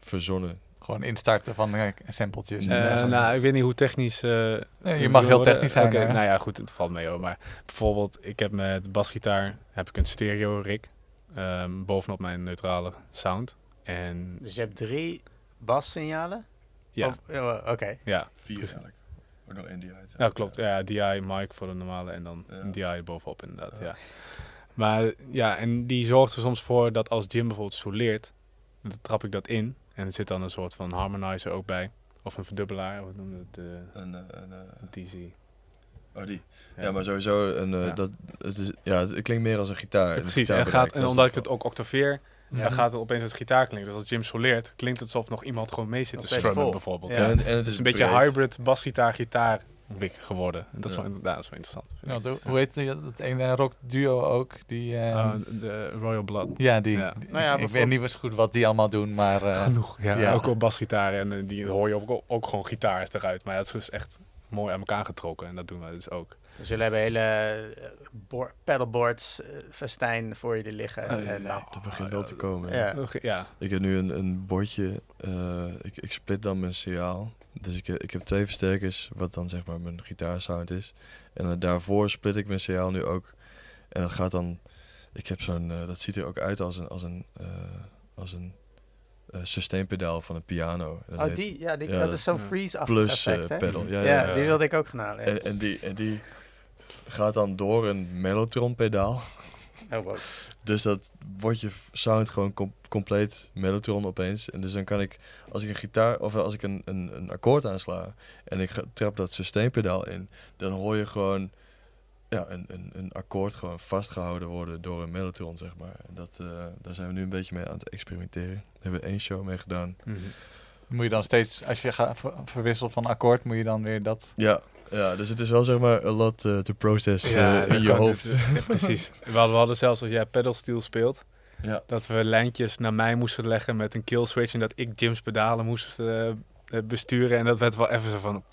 verzonnen. Gewoon instarten van eh, sampletjes. en eh, nou, ik weet niet hoe technisch... eh, Nee, je mag heel worden. technisch zijn. Nou ja, goed, het valt mee hoor. Maar bijvoorbeeld, ik heb met basgitaar heb ik een stereo rig ehm, bovenop mijn neutrale sound. En Dus je hebt drie bassignalen? ja, Oké. ja, Vier Precies. eigenlijk. Ook nog NDI. ja, klopt. Ja, DI mic voor de normale en dan Ja. een DI bovenop inderdaad, Ja. ja. Maar ja, en die zorgt er soms voor dat als Jim bijvoorbeeld soleert, dan trap ik dat in. En er zit dan een soort van harmonizer ook bij. Of een verdubbelaar, wat noemen we het? De Een, eh, een, eh, TC. oh, die. Ja, maar sowieso, een, eh, Ja. dat, het, is, ja, het klinkt meer als een gitaar. Ja, Een precies. En, gaat, en omdat ik het ook octaveer, Ja. dan gaat het opeens als gitaar klinken. Dus als Jim soleert, klinkt het alsof nog iemand gewoon mee zit te strummen bijvoorbeeld. Ja. Ja. En, en het Het is een beetje breed. hybrid basgitaar-gitaar wik geworden. En dat, is Ja. wel, ja, dat is wel interessant. Ja, hoe- heet die, dat ene rock duo ook? Die, eh, Uh, de Royal Blood. ja, die. ja. die- Nou ja, ik weet niet zo goed wat die allemaal doen, maar eh, Genoeg. Ja, ja. Ook wel basgitaar. En eh, die hoor je ook, ook gewoon gitaar eruit. Maar het is dus echt mooi aan elkaar getrokken. En dat doen wij dus ook. Dus jullie hebben hele eh, paddleboards, festijn voor jullie liggen. En, nou, Dat begint wel te komen. Ja. Ja. Ik heb nu een, een bordje. eh, ik, ik split dan mijn signaal. Dus ik, ik heb twee versterkers, wat dan zeg maar mijn gitaarsound is. En eh, daarvoor split ik mijn signaal nu ook. En dat gaat dan. Ik heb zo'n. eh, dat ziet er ook uit als een. Als een, eh, als een eh, sustainpedaal van een piano. Dat Oh, heet die, ja, die, ja, dat dat- is zo'n freeze-achtig Plus effect, pedal. Ja, Ja, ja, ja. die wilde ik ook gaan halen. ja. En, en, die, en die gaat dan door een mellotron pedaal. Oh, wow. Dus dat wordt je sound gewoon com- compleet mellotron opeens. En dus dan kan ik, als ik een gitaar of als ik een, een, een akkoord aansla en ik ga- trap dat sustainpedaal in, dan hoor je gewoon ja, een, een, een akkoord gewoon vastgehouden worden door een mellotron, zeg maar. En dat, eh, daar zijn we nu een beetje mee aan het experimenteren. Daar hebben we één show mee gedaan. Mhm. moet je dan steeds, als je gaat ver- verwisselt van akkoord, moet je dan weer dat... Ja, ja dus het is wel zeg maar a lot eh, to process Ja, eh, in je hoofd. ja, precies. We hadden, we hadden zelfs als jij pedalsteel speelt, Ja. dat we lijntjes naar mij moesten leggen met een kill switch en dat ik Jim's pedalen moest eh, besturen en dat werd wel even zo van,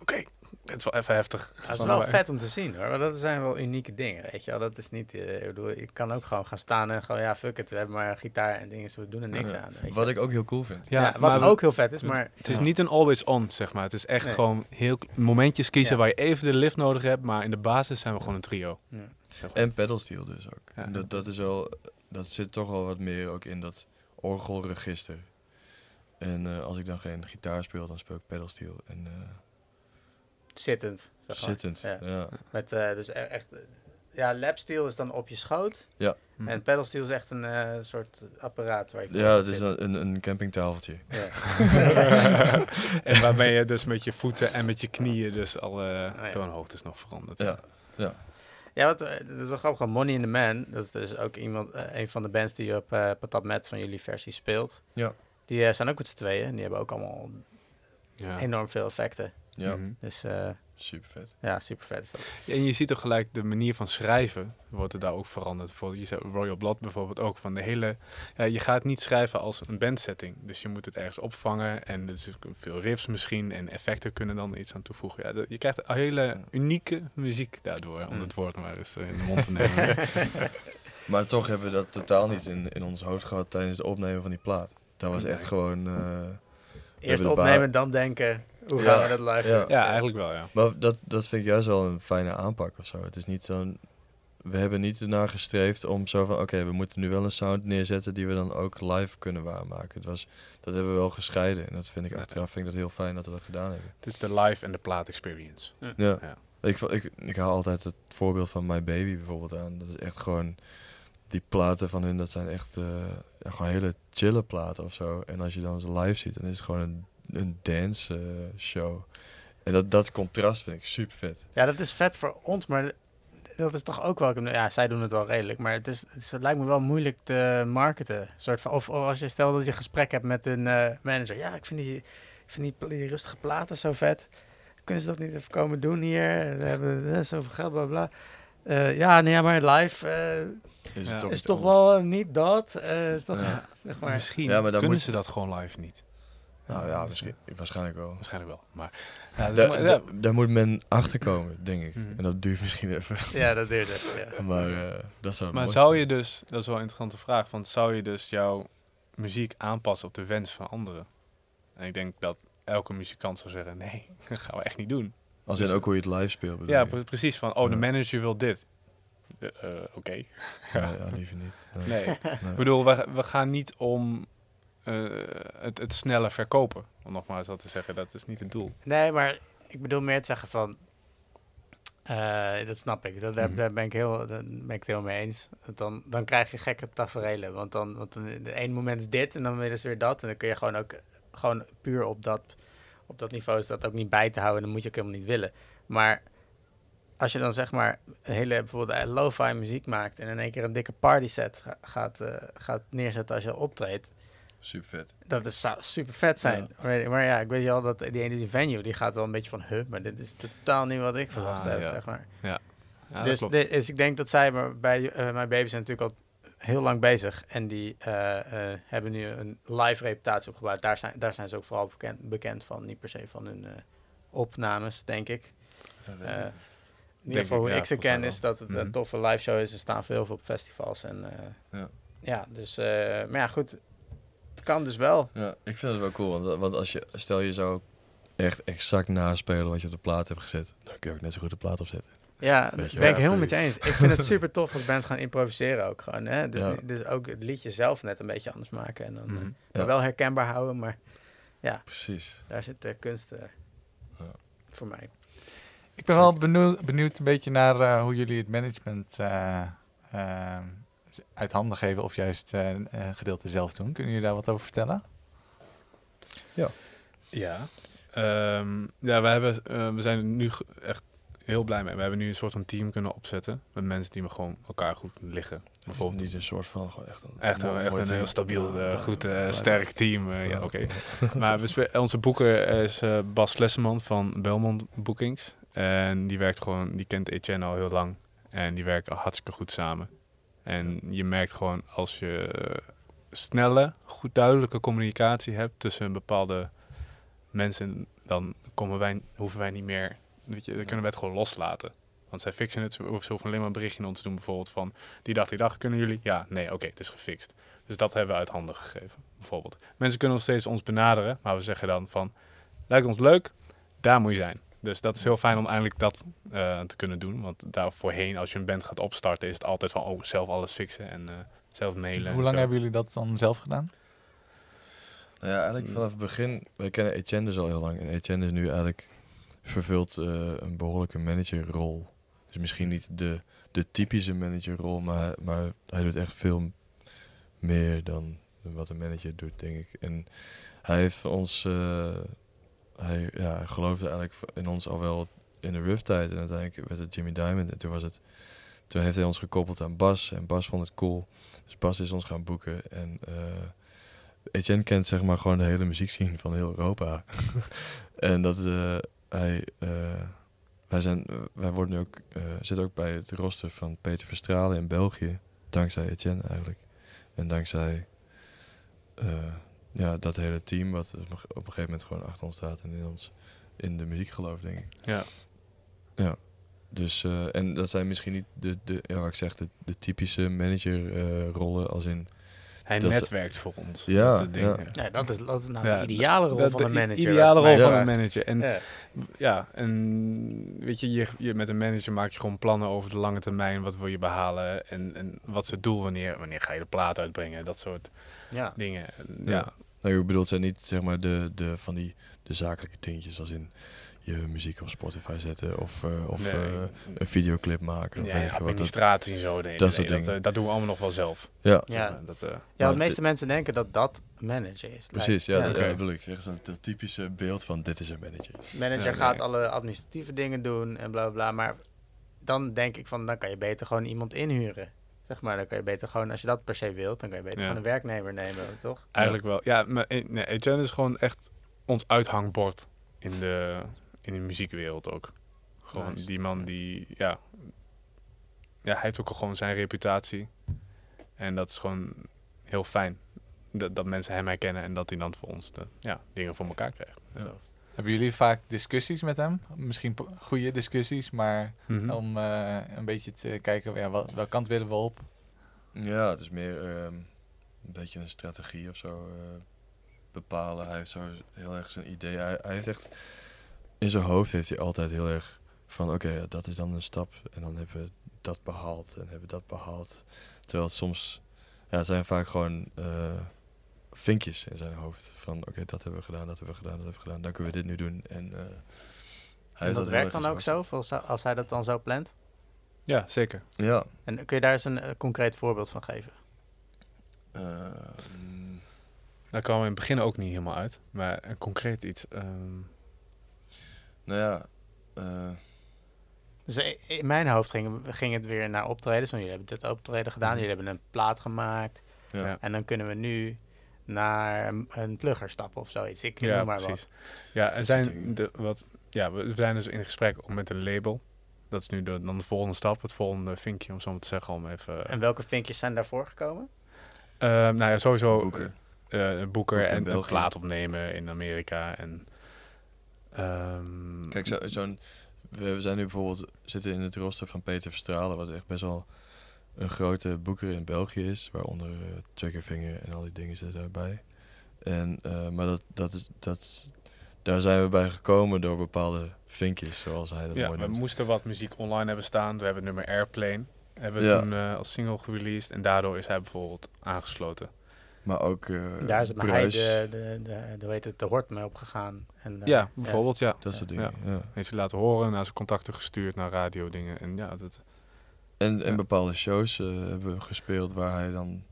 oké, dit is wel even heftig. Dat is wel vet om te zien hoor. Maar dat zijn wel unieke dingen, weet je wel. Dat is niet, eh, ik bedoel, ik kan ook gewoon gaan staan en gewoon, ja, fuck it. We hebben maar gitaar en dingen, we doen er niks Ja. aan. Weet je. Wat ik ook heel cool vind. ja, Ja, wat maar ook heel vet is, het- maar Het is Ja. niet een always on, zeg maar. Het is echt Nee. gewoon heel momentjes kiezen Ja. waar je even de lift nodig hebt, maar in de basis zijn we gewoon een trio. En pedalsteel dus ook. Dat, dat is wel, dat zit toch wel wat meer ook in dat orgelregister. En eh, als ik dan geen gitaar speel, dan speel ik pedalsteel. En eh, zittend. zeg maar. zittend. Ja. Ja. Met, eh, dus e- echt, ja, lapsteel is dan op je schoot. Ja. Hm. En pedalsteel is echt een eh, soort apparaat waar je Ja, het is een, een, campingtafeltje. Ja. en waarmee je dus met je voeten en met je knieën dus al eh ja. toonhoogtes nog verandert. Ja. Ja, wat, eh, dat is wel grappig. Money in the Man, dat is dus ook iemand, eh, een van de bands die op eh Patat Met van jullie versie speelt. Ja. Die eh, zijn ook met z'n tweeën en die hebben ook allemaal Ja. enorm veel effecten. Ja, Mhm. Dus eh, super vet. ja, super vet is dat. En je ziet ook gelijk de manier van schrijven wordt er daar ook veranderd. Bijvoorbeeld, je zei Royal Blood bijvoorbeeld ook van de hele. Ja, je gaat niet schrijven als een bandsetting. Dus je moet het ergens opvangen en er ook veel riffs misschien en effecten kunnen dan iets aan toevoegen. Ja, dat- je krijgt een hele unieke muziek daardoor, om Mm. het woord maar eens eh, in de mond te nemen. Maar toch hebben we dat totaal niet in, in ons hoofd gehad tijdens het opnemen van die plaat. Dat was echt gewoon... eh, Eerst opnemen, dan denken, hoe Ja. gaan we dat live Ja. eigenlijk wel, ja. Maar dat, dat vind ik juist wel een fijne aanpak of zo. Het is niet zo'n... We hebben niet ernaar gestreefd om zo van... Oké, we moeten nu wel een sound neerzetten die we dan ook live kunnen waarmaken. Het was, dat hebben we wel gescheiden. En dat vind ik Ja. achteraf vind ik dat heel fijn dat we dat gedaan hebben. Het is de live en de plaat experience. Ja. Ja. Ik, ik, ik haal altijd het voorbeeld van My Baby bijvoorbeeld aan. Dat is echt gewoon... Die platen van hun, dat zijn echt eh, ja, gewoon hele chille platen of zo. En als je dan ze live ziet, dan is het gewoon een, een dance eh, show. En dat, dat contrast vind ik super vet. Ja, dat is vet voor ons, maar dat is toch ook wel... Ja, zij doen het wel redelijk, maar het, is, het, is- het lijkt me wel moeilijk te marketen. Soort van, of, of als je stelt dat je gesprek hebt met een eh, manager. Ja, ik vind die, ik vind die, pla- die rustige platen zo vet. Kunnen ze dat niet even komen doen hier? We hebben eh, zoveel geld, bla bla. Eh, ja, nee, maar live eh, Is, Ja. toch is toch wel niet dat. eh, is toch, Ja. zeg maar. Misschien Ja, maar dan kunnen moet- ze dat gewoon live niet. Nou ja, misschien, waarschijnlijk wel. Waarschijnlijk wel. Maar ja, Da- da- daar moet men achter komen, denk ik. Mhm. En dat duurt misschien even. Ja, dat duurt even. Ja. Maar eh, dat zou Maar zou je dus, dat is wel een interessante vraag, want zou je dus jouw muziek aanpassen op de wens van anderen? En ik denk dat elke muzikant zou zeggen, nee, dat gaan we echt niet doen. Als dus- in ook hoe je het live speelt. bedoel Ja, je? pre- precies. Van, oh, de manager wil dit. Eh, Oké. Ja, ja, liever niet. Nee. Nee. Nee. Ik bedoel, we, we gaan niet om het, het sneller verkopen. Om nogmaals dat te zeggen, dat is niet het doel. Nee, maar ik bedoel meer te zeggen van... eh, dat snap ik. Dat, daar, Mhm. daar ben ik, heel, daar ben ik het heel mee eens. Dan, dan krijg je gekke tafereelen. Want dan, want dan de ene moment is dit en dan willen ze weer dat. En dan kun je gewoon ook gewoon puur op dat, op dat niveau is dat ook niet bij te houden. Dan moet je ook helemaal niet willen. Maar als je dan zeg maar een hele bijvoorbeeld eh, lo-fi muziek maakt... en in één keer een dikke party set ga- gaat, eh, gaat neerzetten als je optreedt... Super vet. Dat is, zou super vet zijn. Maar, maar ja, ik weet wel dat die ene die venue, die gaat wel een beetje van, huh, maar dit is totaal niet wat ik verwacht Ah, heb, ja. zeg maar. Ja, dus, de- dus ik denk dat zij maar bij eh mijn baby zijn natuurlijk al heel lang bezig. En die eh, eh, hebben nu een live reputatie opgebouwd. Daar zijn, daar zijn ze ook vooral bekend, bekend van, niet per se van hun opnames, denk ik. Eh, in ieder geval hoe ja, ik ze ken is dat het Mhm. een toffe live show is. Ze staan veel op festivals. En, Ja. ja, dus, maar ja, goed. Kan dus wel. Ja, ik vind het wel cool. Want, want als je, stel je zou echt exact naspelen wat je op de plaat hebt gezet, dan kun je ook net zo goed de plaat opzetten. Ja, dat je ben ik helemaal met je eens. Ik vind het super tof als bands gaan improviseren ook gewoon. Hè? Dus, Ja. dus ook het liedje zelf net een beetje anders maken. En dan eh, Mhm. maar Ja. wel herkenbaar houden, maar Precies. daar zit de kunst eh, Ja. voor mij. Ik ben wel benieuwd, benieuwd een beetje naar eh, hoe jullie het management eh, eh, uit handen geven of juist eh, een eh, gedeelte zelf doen. Kunnen jullie daar wat over vertellen? Ja. Ehm, ja, we, hebben, eh, we zijn er nu echt heel blij mee. We hebben nu een soort van team kunnen opzetten met mensen die me gewoon elkaar goed liggen. Bijvoorbeeld Niet een soort van, gewoon echt een... Echt, mooi- een- echt heel stabiel, eh, Ja, goed, ja, eh, ja, sterk ja. team. eh, ja, Ja. oké. maar we onze boeker is eh, Bas Klesseman van Belmont Bookings. En die werkt gewoon, die kent Etienne al heel lang. En die werken hartstikke goed samen. En je merkt gewoon als je eh, snelle, goed duidelijke communicatie hebt tussen bepaalde mensen, dan komen wij, hoeven wij niet meer, weet je, dan kunnen wij het gewoon loslaten. Want zij fixen het, ze hoeven alleen maar een berichtje naar ons te doen, bijvoorbeeld van die dag, die dag, kunnen jullie? Ja, nee, oké, het is gefixt. Dus dat hebben we uit handen gegeven, bijvoorbeeld. Mensen kunnen nog steeds ons benaderen, maar we zeggen dan van, lijkt ons leuk, daar moet je zijn. Dus dat is heel fijn om eindelijk dat eh, te kunnen doen. Want daar voorheen, als je een band gaat opstarten, is het altijd van, oh, zelf alles fixen en eh, zelf mailen. en Hoe lang hebben jullie dat dan zelf gedaan? Nou ja, eigenlijk vanaf het begin, wij kennen Etienne dus al heel lang. En Etienne is nu eigenlijk vervult eh, een behoorlijke managerrol. Dus misschien niet de, de typische managerrol, maar, maar hij doet echt veel meer dan wat een manager doet, denk ik. En hij heeft voor ons, eh, hij geloofde eigenlijk in ons al wel in de rough tijd. En uiteindelijk werd het Jimmy Diamond. En toen was het, toen heeft hij ons gekoppeld aan Bas. En Bas vond het cool. Dus Bas is ons gaan boeken. En eh Etienne kent zeg maar gewoon de hele muziekscene van heel Europa. en dat eh, hij, eh, wij zijn, wij worden nu ook, zitten ook bij het roster van Peter Verstralen in België, dankzij Etienne eigenlijk. En dankzij eh, ja, dat hele team wat op een gegeven moment gewoon achter ons staat en in ons in de muziek gelooft, denk ik. Ja. Ja. Dus, eh, en dat zijn misschien niet de, de ja, ik zeg, de, de typische managerrollen rollen als in Hij Dat is- netwerkt voor ons. Ja, dat ja. Ja, dat is, dat is nou Ja, de ideale rol Dat- van een de manager. ideale als rol van een manager. En Ja. ja, en weet je, je, je, met een manager maak je gewoon plannen over de lange termijn. Wat wil je behalen en, en wat is het doel wanneer, wanneer ga je de plaat uitbrengen. Dat soort Ja. dingen. En Ja. Ja, Nou, je bedoelt zijn niet zeg maar de, de van die de zakelijke dingetjes als in je muziek op Spotify zetten of, eh, of Nee. eh, een videoclip maken. Of ja, weet je wat, dat, administratie en zo. Nee, dat nee, dat, dingen. eh, dat doen we allemaal nog wel zelf. ja, Ja. Dat, eh, Ja, de meeste mensen denken dat dat manager is. precies. Ja, dat, dat bedoel ik. Echt zo'n dat typische beeld van dit is een manager. Manager Ja, gaat nee. alle administratieve dingen doen en bla bla bla. Maar dan denk ik van, dan kan je beter gewoon iemand inhuren. Zeg maar, dan kan je beter gewoon, als je dat per se wilt, dan kan je beter Ja. gewoon een werknemer nemen, toch? Eigenlijk wel. Ja, maar nee, Etienne is gewoon echt ons uithangbord in de, in de muziekwereld ook. Gewoon Nice. die man die, ja, ja, hij heeft ook al gewoon zijn reputatie. En dat is gewoon heel fijn. dat, dat mensen hem herkennen en dat hij dan voor ons de ja, dingen voor elkaar krijgt. Ja. Hebben jullie vaak discussies met hem? Misschien goede discussies, maar Mhm. om eh, een beetje te kijken, ja, wel, welke kant willen we op? Ja, het is meer ehm, een beetje een strategie of zo eh, bepalen. Hij heeft zo heel erg zijn idee. Hij, hij heeft echt in zijn hoofd heeft hij altijd heel erg van oké, dat is dan een stap en dan hebben we dat behaald en hebben we dat behaald. Terwijl het soms, ja, het zijn vaak gewoon eh, vinkjes in zijn hoofd van oké, dat hebben we gedaan, dat hebben we gedaan, dat hebben we gedaan, dan kunnen we dit nu doen. En, eh, hij En dat heel werkt dan ook zo, als, als hij dat dan zo plant? Ja, zeker. Ja. En kun je daar eens een eh, concreet voorbeeld van geven? eh, mm, Daar kwamen we in het begin ook niet helemaal uit. Maar een concreet iets. ehm, nou ja, eh, Dus in mijn hoofd ging, ging het weer naar optredens. Want jullie hebben dit optreden gedaan, Mhm. jullie hebben een plaat gemaakt. ja. En dan kunnen we nu naar een- plugger stappen of zoiets. Ik ja, noem maar precies. wat. Ja, er zijn de, wat, ja, we zijn dus in gesprek om met een label. Dat is nu de, dan de volgende stap, het volgende vinkje, om zo maar te zeggen. Om even, En welke vinkjes zijn daarvoor gekomen? Eh, nou ja, sowieso Boeken. eh, Boeken en een plaat opnemen in Amerika. En, ehm, Kijk, zo, zo'n, we we zijn nu bijvoorbeeld zitten in het roster van Peter Verstralen, wat echt best wel een grote boeker in België is, waaronder Triggerfinger en al die dingen zitten daarbij. En, eh, maar dat, dat is, dat, daar zijn we bij gekomen door bepaalde vinkjes, zoals hij dat ja, mooi we noemt. moesten wat muziek online hebben staan. We hebben het nummer Airplane. Hebben we Ja. toen eh, als single gereleased. En daardoor is hij bijvoorbeeld aangesloten. Maar ook eh Daar is het maar hij de, de, de, de, heet het, de hort mee opgegaan. En, eh, ja, bijvoorbeeld, ja. dat soort dingen. Ja. Heeft hij laten horen, naar zijn contacten gestuurd, naar radio dingen. En ja, dat, En, en bepaalde shows eh, hebben we gespeeld waar hij dan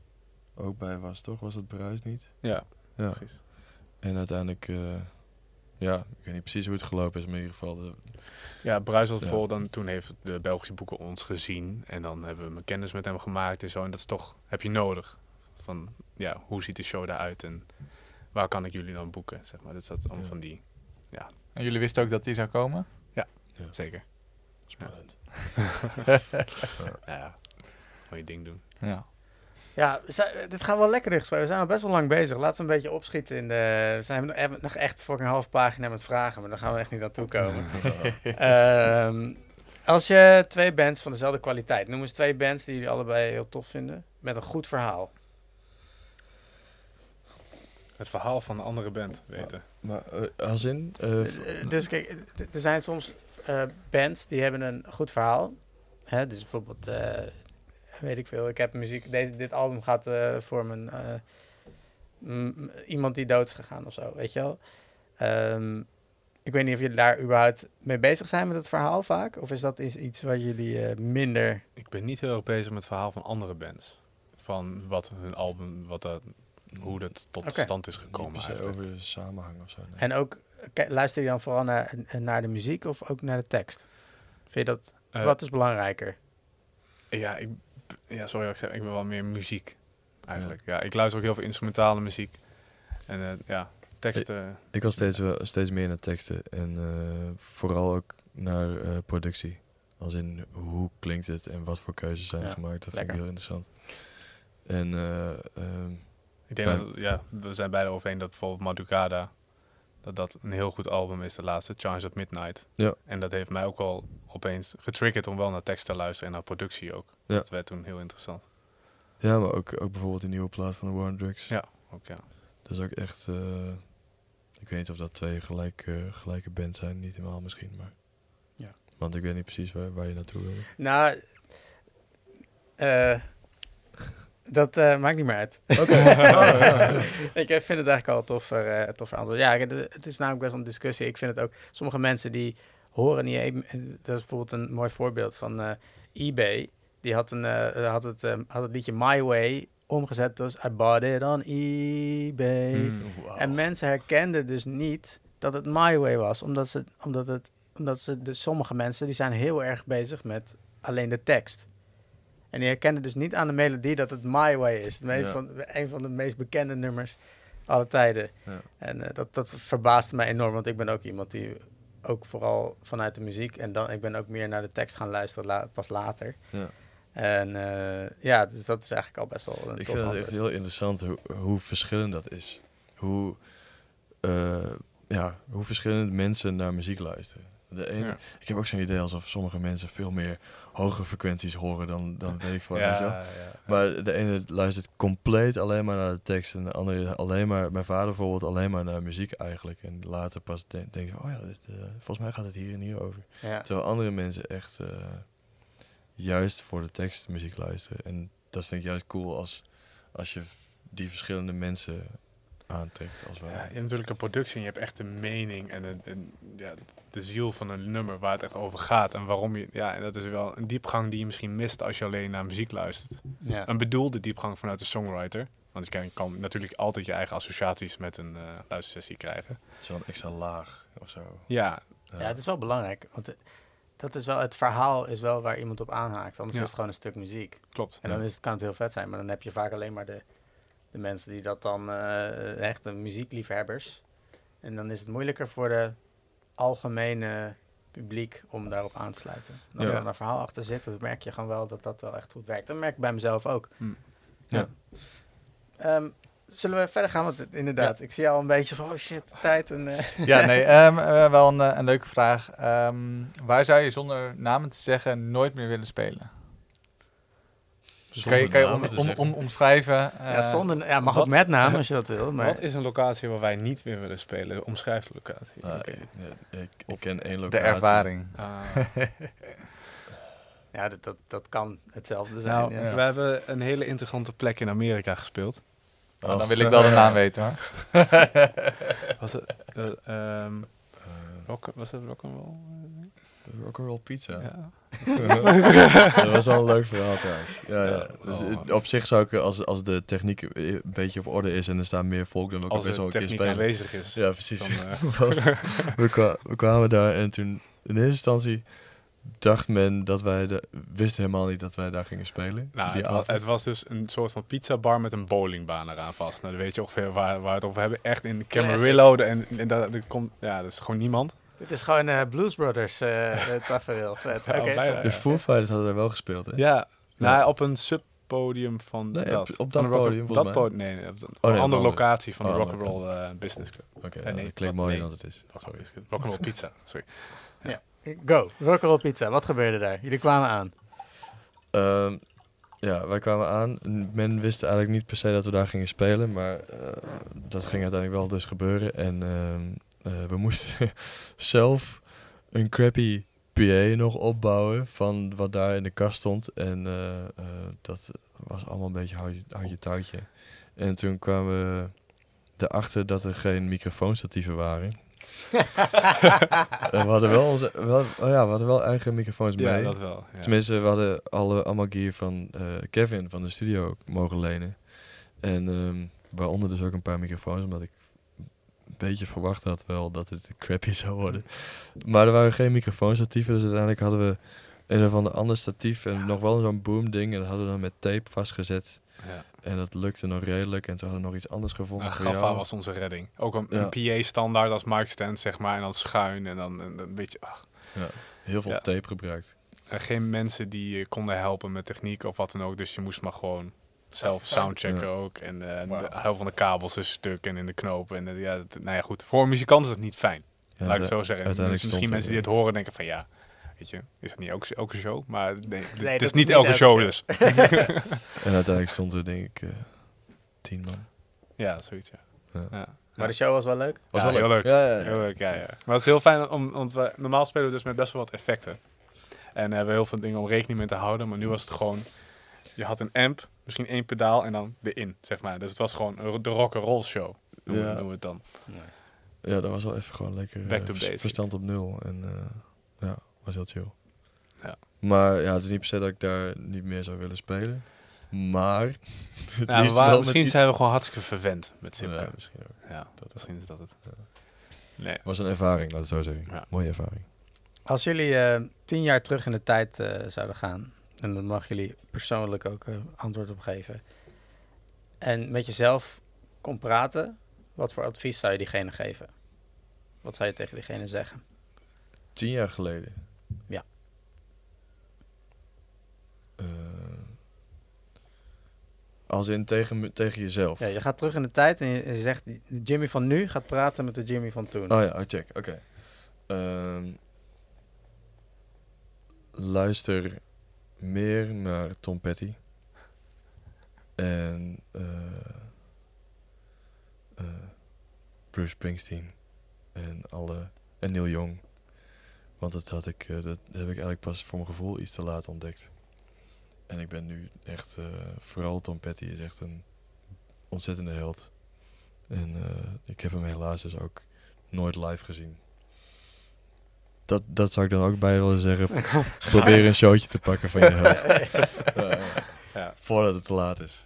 ook bij was, toch? Was het Bruis niet? ja, Ja. precies. En uiteindelijk, eh, ja, ik weet niet precies hoe het gelopen is, maar in ieder geval, de, Ja, Bruis was Ja. bijvoorbeeld dan, toen heeft de Belgische boeken ons gezien. En dan hebben we kennis met hem gemaakt en zo. En dat is toch, heb je nodig. Van, ja, hoe ziet de show eruit en waar kan ik jullie dan boeken, zeg maar. Dus dat is allemaal Ja. van die, En jullie wisten ook dat die zou komen? zeker. spannend. Ja, gewoon je ding doen. Ja. Ja, dit gaat wel lekker gesprek. We zijn al best wel lang bezig. Laten we een beetje opschieten in de... We zijn, hebben nog echt voor een half pagina met vragen, maar daar gaan we echt niet aan toe komen. Ehm, als je twee bands van dezelfde kwaliteit, noem eens twee bands die jullie allebei heel tof vinden, met een goed verhaal. Het verhaal van de andere band weten. Maar eh, als in? eh, Eh, dus kijk, er zijn soms eh, bands die hebben een goed verhaal. Hè, dus bijvoorbeeld, eh, weet ik veel, ik heb muziek, deze, dit album gaat eh, voor mijn, eh, m- iemand die dood is gegaan of zo, weet je wel. Ehm, ik weet niet of jullie daar überhaupt mee bezig zijn met het verhaal vaak, of is dat is iets waar jullie eh, minder... Ik ben niet heel erg bezig met het verhaal van andere bands. Van wat hun album, wat dat, hoe dat tot stand is gekomen over samenhang of zo. nee. En ook, luister je dan vooral naar, naar de muziek of ook naar de tekst? Vind je dat, Eh, wat is belangrijker? Ja, ik, ja, sorry, ik zeg, ik ben wel meer muziek eigenlijk. Ja. ik luister ook heel veel instrumentale muziek. En eh, ja, teksten. Ik was steeds, wel, steeds meer naar teksten en eh, vooral ook naar eh, productie. Als in hoe klinkt het en wat voor keuzes zijn Ja, gemaakt. Dat vind ik heel interessant. En eh, ehm, Ik denk Ja. dat, ja, we zijn beide overeen dat bijvoorbeeld Madugada, dat dat een heel goed album is, de laatste, Charge at Midnight. Ja. En dat heeft mij ook wel opeens getriggerd om wel naar tekst te luisteren en naar productie ook. Ja. Dat werd toen heel interessant. ja, maar ook, ook bijvoorbeeld die nieuwe plaat van de War on Drugs. Ja. Ook ja. Dat is ook echt... eh, ik weet niet of dat twee gelijk, eh, gelijke bands zijn. Niet helemaal misschien, maar... Ja. Want ik weet niet precies waar, waar je naartoe wil. Nou, eh, dat eh, maakt niet meer uit. ik eh, vind het eigenlijk al een toffer, eh toffer antwoord. Ja, het, het is namelijk best wel een discussie. Ik vind het ook, sommige mensen die horen niet even, dat is bijvoorbeeld een mooi voorbeeld van eh, eBay. Die had, een, eh, had, het, eh, had het liedje My Way omgezet als I bought it on eBay. Mm. En mensen herkenden dus niet dat het My Way was, omdat ze, omdat het, omdat ze, dus sommige mensen die zijn heel erg bezig met alleen de tekst. En die herkennen dus niet aan de melodie dat het My Way is. Het meest Ja. van, een van de meest bekende nummers alle tijden. Ja. En eh, dat, dat verbaasde mij enorm, want ik ben ook iemand die ook vooral vanuit de muziek en dan ik ben ook meer naar de tekst gaan luisteren la- pas later. Ja. En eh, ja, dus dat is eigenlijk al best wel een Ik vind het echt heel interessant hoe, hoe verschillend dat is. Hoe, eh, ja, hoe verschillend mensen naar muziek luisteren. De ene, Ja. Ik heb ook zo'n idee alsof sommige mensen veel meer hoge frequenties horen dan, dan weet ik veel. ja, weet je wel. ja, ja. Maar de ene luistert compleet alleen maar naar de tekst. En de andere alleen maar, mijn vader bijvoorbeeld, alleen maar naar muziek eigenlijk. En later pas de- denk ik, oh ja, dit, eh, volgens mij gaat het hier en hier over. Ja. Terwijl andere mensen echt eh, juist voor de tekst muziek luisteren. En dat vind ik juist cool als, als je die verschillende mensen aantrekt. Als wij. Ja, je hebt natuurlijk een productie en je hebt echt een mening en, een, een- ja, de ziel van een nummer waar het echt over gaat. En waarom je, ja, en dat is wel een diepgang die je misschien mist als je alleen naar muziek luistert. Ja. Een bedoelde diepgang vanuit de songwriter. Want je kan, kan natuurlijk altijd je eigen associaties met een eh luistersessie krijgen. Zo'n extra laag of zo. Ja, ja, het is wel belangrijk. Want het- dat is wel, het verhaal is wel waar iemand op aanhaakt. Anders Ja. is het gewoon een stuk muziek. klopt. En dan is het, kan het heel vet zijn. Maar dan heb je vaak alleen maar de, de mensen die dat dan eh echt de muziekliefhebbers. En dan is het moeilijker voor de algemene publiek om daarop aan te sluiten. En als Ja. er dan een verhaal achter zit, dan merk je gewoon wel dat dat wel echt goed werkt. Dat merk ik bij mezelf ook. Hm. Ja. Ehm, zullen we verder gaan? Want inderdaad, ik zie al een beetje van, oh shit, tijd. En, eh, Ja, nee, ehm, eh, wel een, eh, een leuke vraag. Ehm, waar zou je zonder namen te zeggen nooit meer willen spelen? Dus kan je, kan je om, om, om, omschrijven? ja, eh, zonder, ja, mag wat- ook met naam als je dat wil. Maar, Wat is een locatie waar wij niet meer willen spelen? Omschrijf de locatie. Nou, Oké. ik, ja, ik, ik ken één de locatie. ervaring. Ah. ja, dat, dat, dat kan hetzelfde zijn. nou, ja. we hebben een hele interessante plek in Amerika gespeeld. Nou, Oh. dan wil ik wel de naam weten hoor. Was het, ehm, Eh, rock, was het rock'n'roll? De Rock'n'Roll Pizza. Ja. dat was wel een leuk verhaal trouwens. Ja, ja. Dus oh. op zich zou ik, als, als de techniek een beetje op orde is en er staat meer volk, dan ook Als best wel er een keer techniek spelen. aanwezig is. Ja, precies. Dan, eh, we, kwa- we kwamen daar en toen in eerste instantie dacht men dat wij, de, wist helemaal niet dat wij daar gingen spelen. Nou, die het, was dus een soort van pizzabar met een bowlingbaan eraan vast. Nou, dan weet je ongeveer waar, waar we het over hebben. Echt in Camarillo. de- En, en daar komt, ja, dat is gewoon niemand. Dit is gewoon eh, Blues Brothers uh, tafereel. Vet. Ja, de Foo Fighters hadden daar wel gespeeld, hè? Ja, nou, op een subpodium van Nee, dat. op- dat rock- podium, Dat volgens mij. podium, nee, nee, op een nee, andere op een locatie van Oh, de Rock'n'Roll eh, Business Club. Oké, ja, nee, dat klinkt wat- mooier nee. dan het is. Rock'n'Roll Rock'n'Roll Pizza, sorry. Go, Rock'n'Roll Pizza. Wat gebeurde daar? Jullie kwamen aan. Ehm, ja, wij kwamen aan. Men wist eigenlijk niet per se dat we daar gingen spelen, maar eh, dat ging uiteindelijk wel dus gebeuren. En ehm, eh, we moesten zelf een crappy PA nog opbouwen van wat daar in de kast stond. En eh, eh, dat was allemaal een beetje houtje, houtje touwtje. En toen kwamen we erachter dat er geen microfoonstatieven waren. En we hadden wel, onze, wel, oh ja, we hadden wel eigen microfoons mee. Ja, dat wel. Ja. Tenminste, we hadden alle, allemaal gear van eh, Kevin van de studio mogen lenen. En ehm, waaronder dus ook een paar microfoons, omdat ik beetje verwacht had wel dat het crappy zou worden. Maar er waren geen microfoonstatieven, dus uiteindelijk hadden we een of ander ander statief en nog wel zo'n boom ding. En dat hadden we dan met tape vastgezet. Ja. En dat lukte nog redelijk. En toen hadden we nog iets anders gevonden voor Gaffa was onze redding. Ook een, Ja. een PA-standaard als mic stand, zeg maar. En dan schuin en dan een, een beetje... ach. Ja, heel veel tape gebruikt. En geen mensen die je konden helpen met techniek of wat dan ook. Dus je moest maar gewoon zelf soundchecken Ja. ook. En eh, de, heel van de kabels is stuk en in de knopen. En eh, ja, nou ja, goed. Voor een muzikant is het niet fijn. Ja, laat ik het zo zeggen. Dus misschien mensen die het horen denken van ja, weet je, is het niet elke, elke show? Maar nee, dat het is is niet elke elke show show. dus. En uiteindelijk stond er denk ik eh, tien man. ja, zoiets ja. Ja. ja. Maar de show was wel leuk. Was Ja, wel heel leuk. Ja, ja, ja. Heel leuk, ja, ja. Maar het is heel fijn, om, want we, normaal spelen we dus met best wel wat effecten. En hebben we heel veel dingen om rekening mee te houden. Maar nu was het gewoon, je had een amp, misschien één pedaal en dan de in, zeg maar. Dus het was gewoon een- de rock'n'roll show, noemen, we- Ja. noemen we het dan. Ja, dat was wel even gewoon lekker Back eh, to vers- basic. verstand op nul. En eh, ja, was heel chill. Ja. Maar ja, het is niet per se dat ik daar niet meer zou willen spelen. Maar het Ja, misschien zijn we gewoon hartstikke verwend met Simca. Ja, Ja, misschien ook. dat misschien is dat het. Ja. Nee. was een ervaring, laat het zo zeggen. Ja. Mooie ervaring. Als jullie eh, tien jaar terug in de tijd zouden gaan, en dan mag jullie persoonlijk ook eh, antwoord op geven, en met jezelf kon praten, wat voor advies zou je diegene geven? Wat zou je tegen diegene zeggen? Tien jaar geleden. Ja. Ehm, Als in tegen, tegen jezelf. Ja, je gaat terug in de tijd en je, je zegt, de Jimmy van nu gaat praten met de Jimmy van toen. Oh ja, oh, check. Oké. Ehm, luister meer naar Tom Petty. En eh, eh, Bruce Springsteen. En alle. En Neil Young. Want dat had ik, eh, dat heb ik eigenlijk pas voor mijn gevoel iets te laat ontdekt. En ik ben nu echt, vooral Tom Petty is echt een ontzettende held. En ik heb hem helaas dus ook nooit live gezien. Dat, dat zou ik dan ook bij willen zeggen. Probeer een showtje te pakken van je held. Ja, Ja. Voordat het te laat is.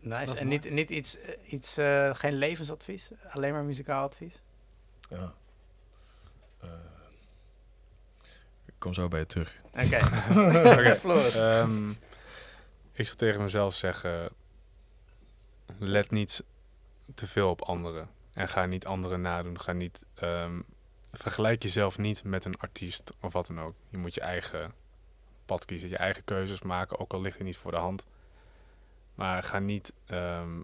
Nice. Dat En niet, niet iets, eh, iets eh, geen levensadvies, alleen maar muzikaal advies? Ja. Eh, ik kom zo bij je terug. Oké. Ehm, ik zou tegen mezelf zeggen: let niet te veel op anderen. En ga niet anderen nadoen. Ga niet, ehm, vergelijk jezelf niet met een artiest of wat dan ook. Je moet je eigen pad kiezen, je eigen keuzes maken, ook al ligt het niet voor de hand. Maar ga niet, ehm,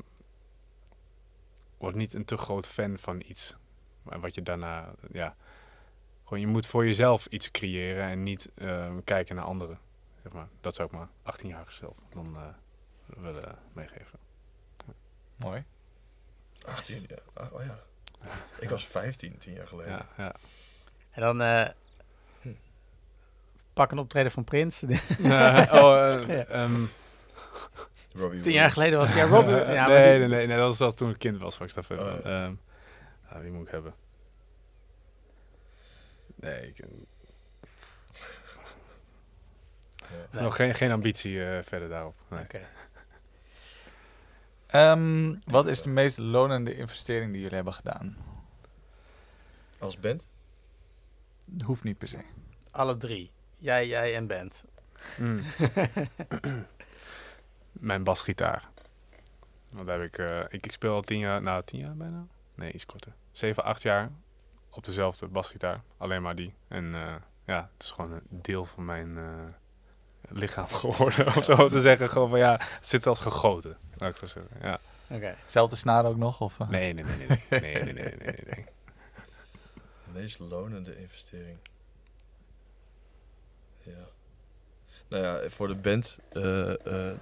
word niet een te groot fan van iets. Wat je daarna, ja, gewoon je moet voor jezelf iets creëren en niet ehm, kijken naar anderen. Zeg maar. Dat zou ik maar 18 jaar zelf dan eh, willen meegeven. Mooi. 18, ja. Ah, Oh ja. Ik was 15, tien jaar geleden. Ja, ja. En dan eh, pak een optreden van Prins. Eh, oh, ehm, Robbie Tien jaar geleden was hij ja, Rob. eh, ja, maar nee, die- nee, nee, nee, dat was dat toen ik kind was. Ik dacht, van, Oh, ja. ehm, ja, wie moet ik hebben? Nee, ik, nog geen, geen ambitie eh, verder daarop. Nee. Oké. Ehm, wat is de meest lonende investering die jullie hebben gedaan? Als band? Hoeft niet per se. Alle drie. Jij, jij en Bent. Mm. Mijn basgitaar. Want daar heb ik, eh, ik, ik speel al tien jaar, nou tien jaar bijna? Nee, iets korter. Zeven, acht jaar op dezelfde basgitaar. Alleen maar die. En eh, ja, het is gewoon een deel van mijn eh, lichaam geworden, om zo te zeggen. Gewoon van ja, het zit als gegoten, laat ik zo zeggen. Ja. Oké. Zelfde snaar ook nog? Of, eh? Nee, nee, nee, nee, nee, nee, nee, nee, nee. Meest lonende investering. Ja. Nou ja, voor de band. eh eh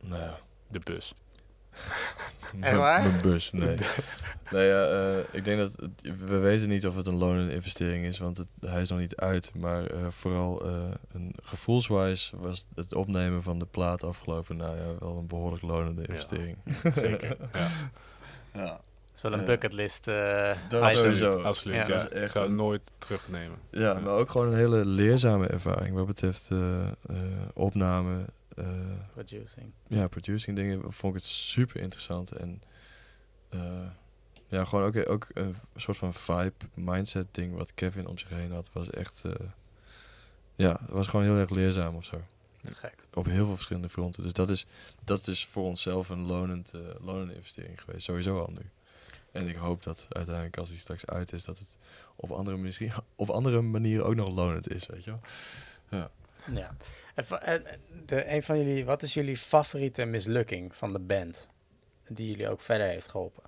nou ja. De bus. Mijn- waar? Mijn bus, nee. nee ja, eh, ik denk dat... het- we weten niet of het een lonende investering is, want het, hij is nog niet uit. Maar eh, vooral eh, een gevoelswise was het opnemen van de plaat afgelopen... Nou ja, wel een behoorlijk lonende investering. Zeker. Ja, Ja. Dat is wel een Ja. bucketlist. eh Dat item. sowieso. absoluut. Ja. Ja, Dat is Ik echt zou het een- nooit terugnemen. Ja, maar ook gewoon een hele leerzame ervaring wat betreft eh, opname. Eh, Producing. ja, producing dingen vond ik het super interessant. En eh, ja, gewoon ook, ook een soort van vibe, mindset ding wat Kevin om zich heen had, was echt, eh, ja, was gewoon heel erg leerzaam of zo. Gek. Op heel veel verschillende fronten. Dus dat is, dat is voor onszelf een lonend, lonende investering geweest, sowieso al nu. En ik hoop dat uiteindelijk als die straks uit is, dat het op andere, misschien, op andere manieren ook nog lonend is, weet je wel. Ja. Va- en- en de, een van jullie, wat is jullie favoriete mislukking van de band? Die jullie ook verder heeft geholpen?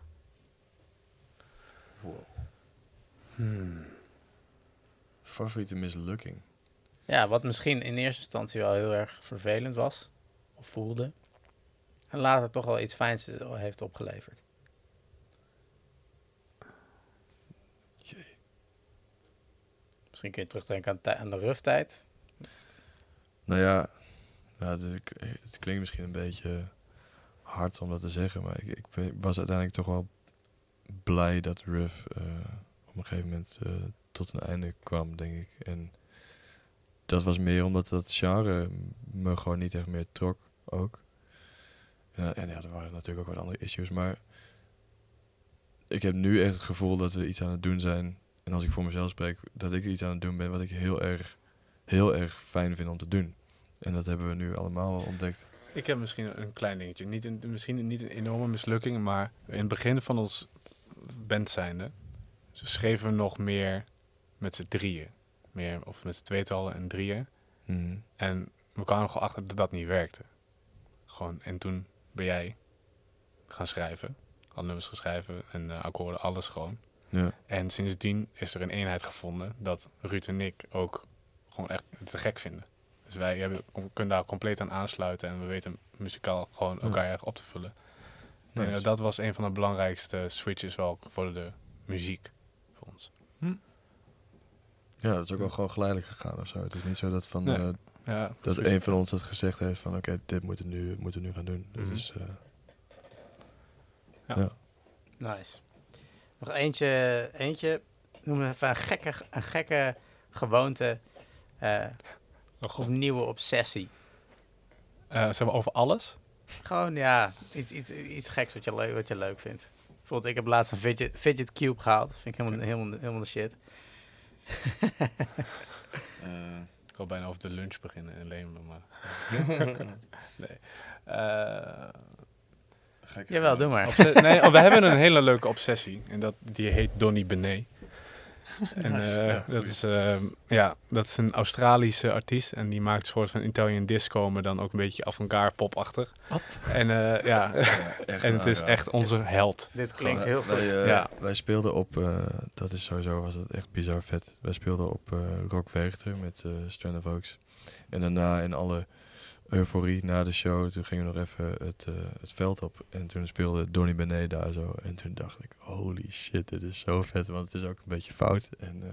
Hmm. Favoriete mislukking? Ja, wat misschien in eerste instantie wel heel erg vervelend was. Of voelde. En later toch wel iets fijns heeft opgeleverd. Jee. Misschien kun je terugdenken aan, aan de ruftijd. Nou ja, het, klinkt misschien een beetje hard om dat te zeggen, maar ik, ik was uiteindelijk toch wel blij dat Ruff eh, op een gegeven moment eh, tot een einde kwam, denk ik. En dat was meer omdat dat genre me gewoon niet echt meer trok ook. En, en ja, er waren natuurlijk ook wat andere issues, maar ik heb nu echt het gevoel dat we iets aan het doen zijn. En als ik voor mezelf spreek, dat ik iets aan het doen ben wat ik heel erg, heel erg fijn vind om te doen. En dat hebben we nu allemaal ontdekt. Ik heb misschien een klein dingetje. Niet een, misschien niet een enorme mislukking, maar in het begin van ons band zijnde schreven we nog meer met z'n drieën. Meer, of met z'n tweetallen en drieën. Mhm. En we kwamen gewoon achter dat dat niet werkte. Gewoon, en toen ben jij gaan schrijven. Al nummers geschreven en eh, akkoorden, alles gewoon. Ja. En sindsdien is er een eenheid gevonden dat Ruud en ik ook gewoon echt te gek vinden. Dus wij hebben, kunnen daar compleet aan aansluiten en we weten muzikaal gewoon elkaar erg op te vullen. Nice. eh, dat was een van de belangrijkste switches wel voor de muziek voor ons. Ja, dat is ook wel gewoon geleidelijk gegaan of zo. Het is niet zo dat van Nee, eh, Ja, dat precies. een van ons dat gezegd heeft van oké, dit moeten we nu, moeten we nu gaan doen. Dus eh, Ja. ja. Nice. Nog eentje, eentje. Noem even een gekke, een gekke gewoonte eh, Oh, of god. nieuwe obsessie. Eh, zijn we over alles? Gewoon, ja, iets, iets, iets geks wat je, leuk, wat je leuk vindt. Bijvoorbeeld, ik heb laatst een fidget, fidget cube gehaald. Vind ik helemaal, helemaal, helemaal de shit. Eh, Ik wil bijna over de lunch beginnen in Leemelen, maar... nee. Eh, gekke Jawel, doe maar. nee, oh, we hebben een hele leuke obsessie. En dat, die heet Donny Benet. En Nice, eh, ja, dat, is, ehm, ja, dat is een Australische artiest. En die maakt een soort van Italian disco, maar dan ook een beetje avant-garde popachtig. Wat? En eh, ja, Ja, echt en het is echt onze held. Dit klinkt heel goed. Wij, eh, Ja. wij speelden op, eh, dat is sowieso, was dat echt bizar vet. Wij speelden op eh, Rock Werchter met eh Strand of Oaks. En daarna in alle euforie na de show, toen gingen we nog even het, eh, het veld op. En toen speelde Donny Benet daar zo. En toen dacht ik, holy shit, dit is zo vet. Want het is ook een beetje fout. En eh,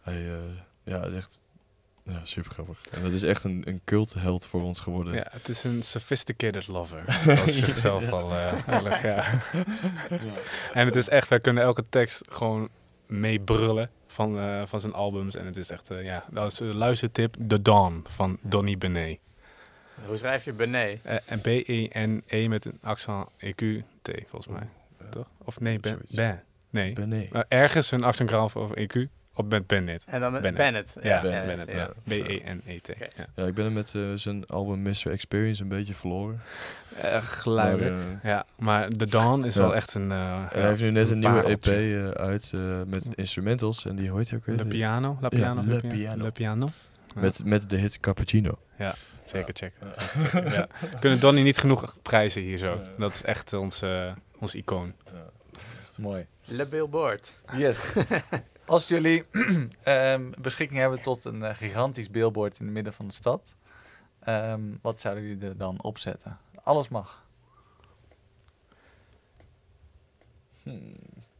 hij, eh, ja, het is echt ja, super grappig. En dat is echt een, een cultheld voor ons geworden. Ja, het is een sophisticated lover. Zoals ik zelf al uh, ja. En het is echt, wij kunnen elke tekst gewoon meebrullen van, eh, van zijn albums. En het is echt, eh, ja, dat is een luistertip. The Dawn van Donny Benet. Hoe schrijf je Benet? Eh, en B-E-N-E met een accent EQ-T, volgens mij. Ja. Toch? Of nee, ben, ben. Nee. Benet. Maar ergens een accent graf of EQ op met Bennett. En dan met Bennett. Bennett. Ja, Bennett, Bennett, ja. ja. B-E-N-E-T. Ja. Ja, ik ben hem met eh, zijn album Mr. Experience een beetje verloren. Eh, geluiden. Maar, eh, Ja, maar The Dawn is Ja. wel echt een... eh, En hij heeft nu net een nieuwe EP eh, uit eh, met instrumentals. En die hoort je ook weer. De piano, La Ja, Piano, Le Pia- Piano. Le Piano. Ja, Met, met de hit Cappuccino. Zeker checken. Zeker checken, ja. We kunnen Donnie niet genoeg prijzen hier zo. Ja. Dat is echt ons, eh, ons icoon. Mooi. Le Billboard. Yes. Als jullie ehm, beschikking hebben tot een eh, gigantisch billboard in het midden van de stad, ehm, wat zouden jullie er dan opzetten? Alles mag.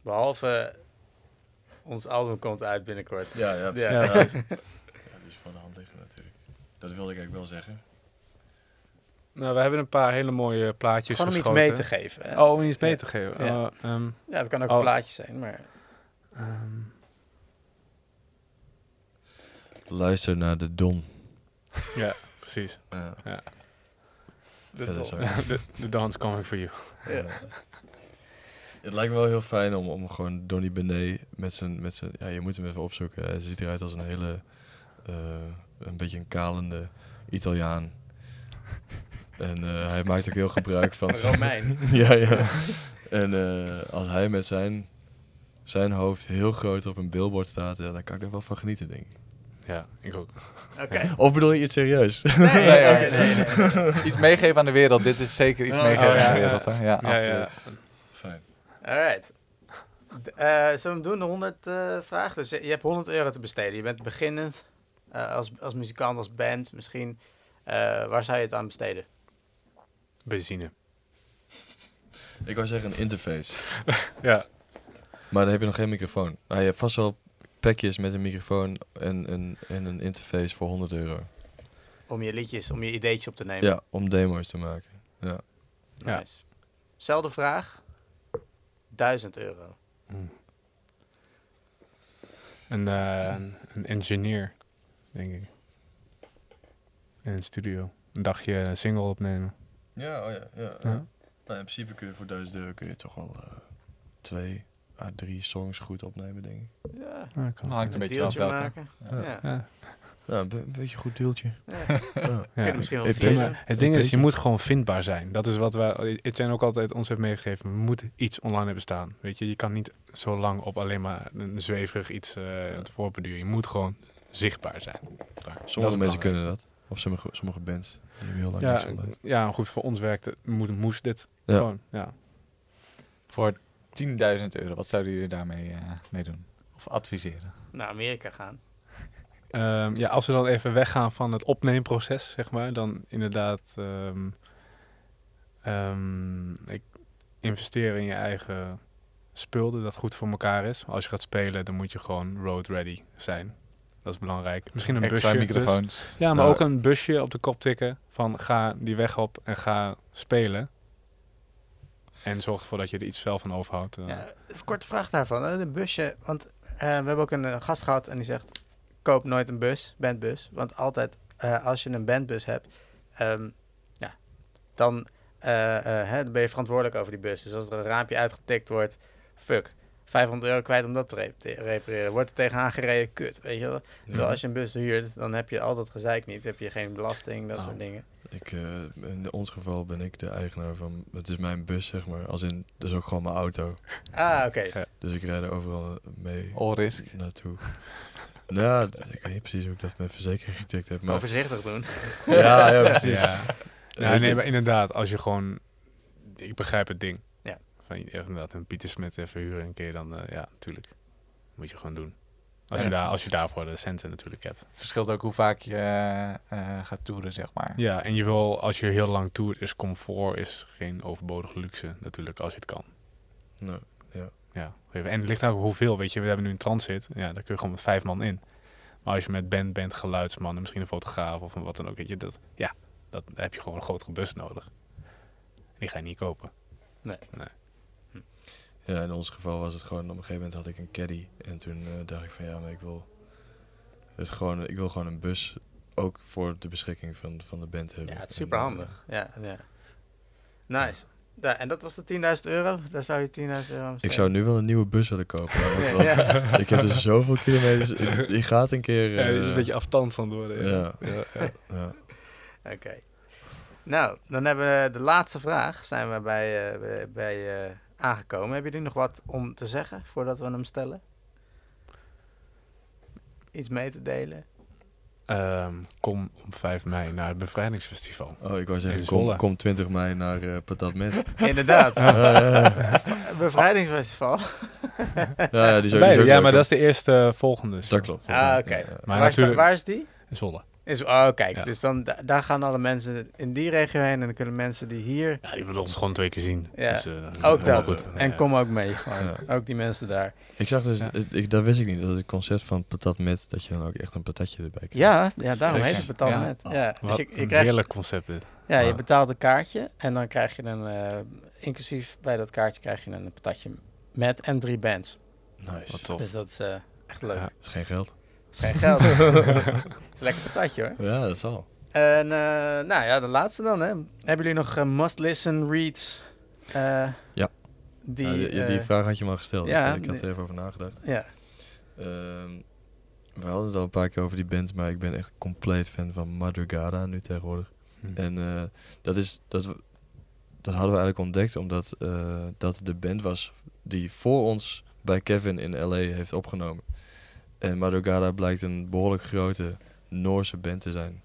Behalve ons album komt uit binnenkort. Ja. Ja. Ja, ja, die is van de hand liggen natuurlijk. Dat wilde ik eigenlijk wel zeggen. Nou, we hebben een paar hele mooie plaatjes Gewoon om iets mee te geven. Hè? Oh, om iets mee Ja. te geven. Ja. Oh, ehm, Ja, dat kan ook Oh. een plaatje zijn, maar... ehm, Luister naar de Don. ja, precies. Ja. Ja. Verder Don. De, de dance coming for you. Ja. Het lijkt me wel heel fijn om, om gewoon Donny Benet met zijn, met zijn... Ja, je moet hem even opzoeken. Hij ziet eruit als een hele... eh, een beetje een kalende Italiaan. En eh, hij maakt ook heel gebruik van... zijn- Romein. ja, ja. En eh, als hij met zijn, zijn hoofd heel groot op een billboard staat... Ja, dan kan ik er wel van genieten, denk ik. Ja, ik ook. Oké. Of bedoel je iets serieus? Nee, Nee, nee, oké. nee, nee, nee. Iets meegeven aan de wereld. Dit is zeker iets Oh, meegeven ja, aan de wereld. Hè? Ja, Ja, absoluut. ja. Fijn. Alright. D- eh, zullen we hem doen, de 100 eh vragen? Dus je je hebt 100 euro te besteden. Je bent beginnend eh, als, als muzikant, als band misschien. Eh, waar zou je het aan besteden? Benzine. Ik wou zeggen een interface. Ja. Maar dan heb je nog geen microfoon. Maar je hebt vast wel pakjes met een microfoon en, en, en een interface voor 100 euro. Om je liedjes, om je ideetjes op te nemen. Ja, om demo's te maken. Ja. Ja. Zelfde vraag. 1000 euro. Mm. Een, een, een engineer, denk ik. In een studio. Een dagje een single opnemen. Ja, oh ja, ja. Ja. Nou, in principe kun je voor 1000 euro kun je toch wel eh, twee à drie songs goed opnemen, denk ik. Ja. Ja, kan. Hangt een Een beetje af maken. Ja. Ja. Ja. Ja, een, be- een beetje een goed deeltje. Ja. Misschien wel maar, het ding is, je moet gewoon vindbaar zijn. Dat is wat wij, Etienne ook altijd ons heeft meegegeven. We moeten iets online hebben staan. Weet je, je kan niet zo lang op alleen maar een zweverig iets eh het voorbeduren. Je moet gewoon zichtbaar zijn. Klaar. Dat Sommige mensen kunnen belangrijkste. Of sommige, sommige bands. Die heel lang Ja, ja, goed, voor ons werkt het, moet, moest dit. Ja. Gewoon, ja. Voor 10.000 euro, wat zouden jullie daarmee eh, mee doen? Of adviseren? Naar Amerika gaan. Ehm, ja, als we dan even weggaan van het opneemproces, zeg maar, dan inderdaad ehm, ehm, ik investeer in je eigen spul, dat goed voor elkaar is. Als je gaat spelen, dan moet je gewoon road ready zijn. Dat is belangrijk. Misschien een Extra busje. dus. microfoons. Ja, maar Nou, ook een busje op de kop tikken van ga die weg op en ga spelen. En zorg ervoor dat je er iets zelf van overhoudt. eh. Ja, even korte vraag daarvan. hè, Een busje, want eh, we hebben ook een eh, gast gehad en die zegt... koop nooit een bus, bandbus. Want altijd, eh, als je een bandbus hebt, ehm, ja, dan, eh, eh, hè, dan ben je verantwoordelijk over die bus. Dus als er een raampje uitgetikt wordt, fuck. 500 euro kwijt om dat te repa- repareren. Wordt er tegenaan gereden, kut. Weet je wel? Terwijl als je een bus huurt, dan heb je al dat gezeik niet. heb je geen belasting, dat Oh. soort dingen. Ik, eh, in ons geval ben ik de eigenaar van... Het is mijn bus, zeg maar. Als in, dat is ook gewoon mijn auto. Ah, oké. Dus ik rijd er overal mee All risk. naartoe. nou, ik weet niet precies hoe ik dat met verzekering getikt heb. Maar voorzichtig doen. ja, ja, precies. Ja. Nee, maar inderdaad, als je gewoon... Ik begrijp het ding. Ja. Van je- inderdaad, een Pieter Smit even huren een keer, dan eh, ja, natuurlijk. Moet je gewoon doen. Als, je Ja. daar, als je daarvoor de centen natuurlijk hebt. Verschilt ook hoe vaak je eh, eh, gaat toeren, zeg maar. Ja, en je wil, als je heel lang toert, is comfort is geen overbodige luxe natuurlijk, als je het kan. Nou, Ja, en het ligt ook hoeveel, weet je, we hebben nu een transit, ja, daar kun je gewoon met vijf man in. Maar als je met band bent, geluidsman en misschien een fotograaf of een wat dan ook, weet je, dat, ja, dat dan heb je gewoon een grotere bus nodig. Die ga je niet kopen. Ja, in ons geval was het gewoon... Op een gegeven moment had ik een caddy. En toen eh, dacht ik van ja, maar ik wil... Het gewoon, ik wil gewoon een bus ook voor de beschikking van, van de band hebben. Ja, het is super eh, handig. Ja, ja. Nice. Ja, en dat was de 10.000 euro? Daar zou je 10.000 euro aan ik zou nu wel een nieuwe bus willen kopen. Ja, ja. Ik heb dus zoveel kilometers. Ik, ik ga het een keer. Ja, die is eh, een beetje afstand aan het worden. ja. Ja, ja. ja. Oké. Nou, dan hebben we de laatste vraag. Zijn we bij, eh, bij, bij, eh, aangekomen. Hebben jullie nog wat om te zeggen voordat we hem stellen? Iets mee te delen? Ehm, kom op 5 mei naar het Bevrijdingsfestival. Oh, ik wou zeggen, In kom, kom 20 mei naar eh Patat Met. Inderdaad. Bevrijdingsfestival. ja, ja, die is ook, die is Beide, ook ja, maar dat is de eerste volgende. dus. Dat klopt. Ah, oké. Ja, ja. Maar waar, is, waar is die? In Zwolle. Is, oh, kijk. Ja. Dus dan, da- daar gaan alle mensen in die regio heen. En dan kunnen mensen die hier... Ja, die willen ons gewoon twee keer zien. Ja, Dus, eh, Ook dat. goed. En Ja. kom ook mee. Gewoon. Ja. Ook die mensen daar. Ik zag dus, ik, dat wist ik niet, dat het concept van Patat Met, dat je dan ook echt een patatje erbij krijgt. Ja, ja daarom heet het Ja. met. Ja. Dus Wat je, je een krijgt heerlijk concept dit. Ja, je betaalt een kaartje en dan krijg je een, eh, inclusief bij dat kaartje krijg je een patatje met en drie bands. Nice. Wat tof. Dus dat is eh, echt leuk. Ja. Dat is geen geld. Dat is geen geld. dat is een lekker patatje hoor. Ja, dat zal. En eh, nou ja, de laatste dan hè. Hebben jullie nog eh, must-listen reads? Eh, Ja. Die, die, die vraag had je me al gesteld. ja, ik had er even over nagedacht. ja. Ehm, we hadden het al een paar keer over die band, maar ik ben echt compleet fan van Madrugada nu tegenwoordig. Hm. En eh, dat, is, dat, we- dat hadden we eigenlijk ontdekt omdat eh, dat de band was die voor ons bij Kevin in LA heeft opgenomen. En Madrugada blijkt een behoorlijk grote Noorse band te zijn.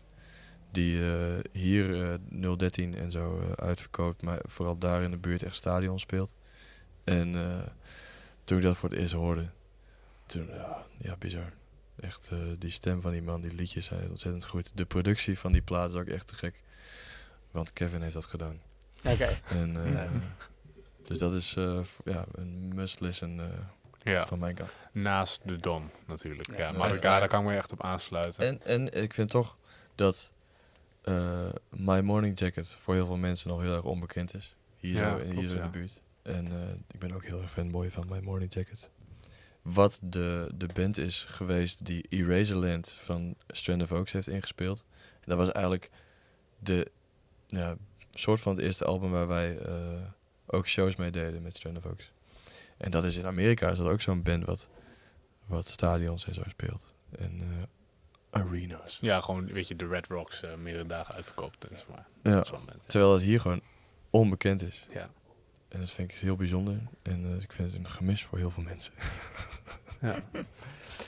Die eh, hier eh 013 en zo eh, uitverkoopt, maar vooral daar in de buurt echt stadion speelt. En eh, toen ik dat voor het eerst hoorde, toen, ja, ja bizar. Echt, eh, die stem van die man, die liedjes zijn ontzettend goed. De productie van die plaat is ook echt te gek. Want Kevin heeft dat gedaan. Oké. En, eh, Ja. Dus dat is eh, ja, een must-listen eh, Ja, van mijn kant. naast de Dom natuurlijk. Ja, maar daar kan ik me echt op aansluiten. En, en ik vind toch dat eh, My Morning Jacket voor heel veel mensen nog heel erg onbekend is. Hier Ja, zo, hier zo in de buurt. En eh, ik ben ook heel erg fanboy van My Morning Jacket. Wat de, de band is geweest die Eraserland van Strand of Oaks heeft ingespeeld. En dat was eigenlijk de ja, soort van het eerste album waar wij eh, ook shows mee deden met Strand of Oaks. En dat is in Amerika is dat ook zo'n band wat, wat stadions en zo speelt. En eh, arenas. Ja, gewoon, weet je, de Red Rocks eh, meerdere dagen uitverkoopt. Dus, maar, Ja, terwijl het hier gewoon onbekend is. Ja. En dat vind ik heel bijzonder. En eh, ik vind het een gemis voor heel veel mensen. Ja.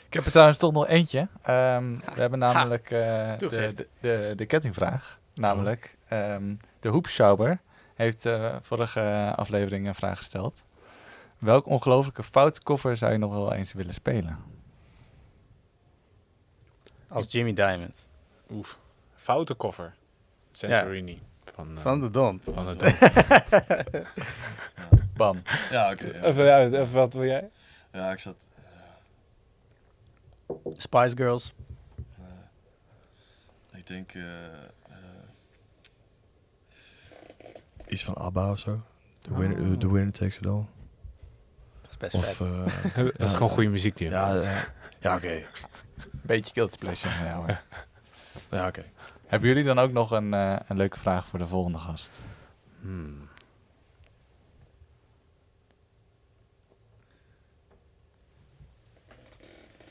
Ik heb er trouwens toch nog eentje. Ehm, we hebben namelijk eh, de, de, de, de kettingvraag. Namelijk, ehm, de hoepschouwer heeft eh, vorige aflevering een vraag gesteld. Welk ongelofelijke foute koffer zou je nog wel eens willen spelen? Als Jimmy Diamond. Oef. Foute koffer. Santorini. Van, eh, Van de Don. van het Bam. Ja, oké. ja. even, ja, even wat wil jij? Ja, ik zat... Spice Girls. eh, ik denk... eh, eh, iets van ABBA of zo. The winner, Oh. the winner takes it all. Dat is best Of... vet. eh, dat is gewoon goede muziek, die ja, ja, ja oké. Beetje guilty pleasure van jou. hè. Ja, oké. Hebben jullie dan ook nog een, eh, een leuke vraag voor de volgende gast? Hmm.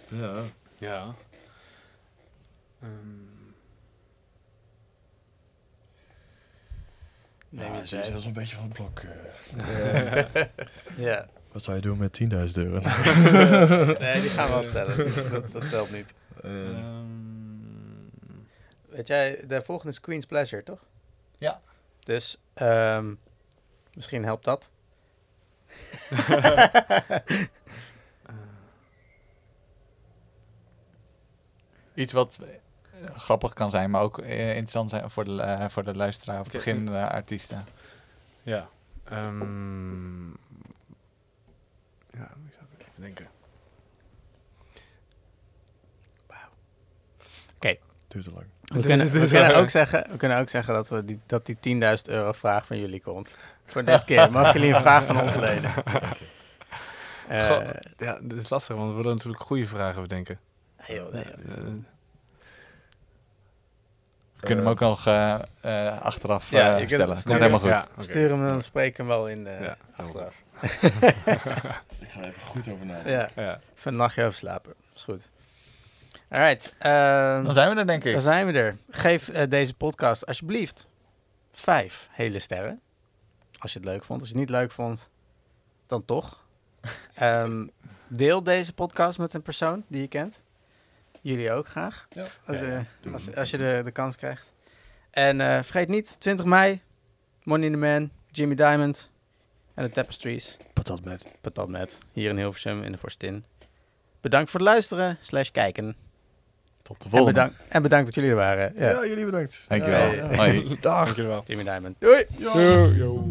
Ja. Ja. Ehm, Neem ja, je ze is een beetje van het blok. eh. Ja. Wat zou je doen met 10.000 euro? Nee, die gaan we wel stellen. Dat, dat telt niet. Ehm, Weet jij, de volgende is Queen's Pleasure, toch? Ja. Dus ehm, misschien helpt dat. Iets wat eh, grappig kan zijn, maar ook eh, interessant zijn voor de, voor de luisteraar of beginnende artiesten. ja. Ehm, ja, ik zou even denken. duurt te lang. We kunnen, we, kunnen ook zeggen, we kunnen ook zeggen dat, we die, dat die 10.000 euro vraag van jullie komt. Voor dit keer mogen jullie een vraag van ons lenen. Eh, Goh, ja, dit is lastig, want we willen natuurlijk goede vragen bedenken. nee, joh, nee, joh. Eh, We kunnen hem ook nog eh, eh, achteraf Ja, eh, stellen. Komt stuur- helemaal goed. Ja, oké. Stuur hem, dan spreken we hem wel in eh, Ja, achteraf. Ik ga er even goed over nadenken. Ja, Ja. even een nachtje over slapen. Is goed. Alright. ehm, Dan zijn we er, denk ik. Dan zijn we er. Geef eh, deze podcast alsjeblieft vijf hele sterren. Als je het leuk vond. Als je het niet leuk vond, dan toch. Ehm, deel deze podcast met een persoon die je kent. Jullie ook graag. Ja. Als, hem. als je de, de kans krijgt. En eh, vergeet niet, 20 mei, Money in the Man, Jimmy Diamond en de Tapestries. Patat met. Patat met, hier in Hilversum in de Forstin. Bedankt voor het luisteren, slash kijken. Tot de En volgende. bedankt, en bedankt dat jullie er waren. Ja. Ja, jullie bedankt. Dankjewel. Ja, ja. Hoi. Dag. Dankjewel. Jimmy Diamond. Doei! Yo, yo.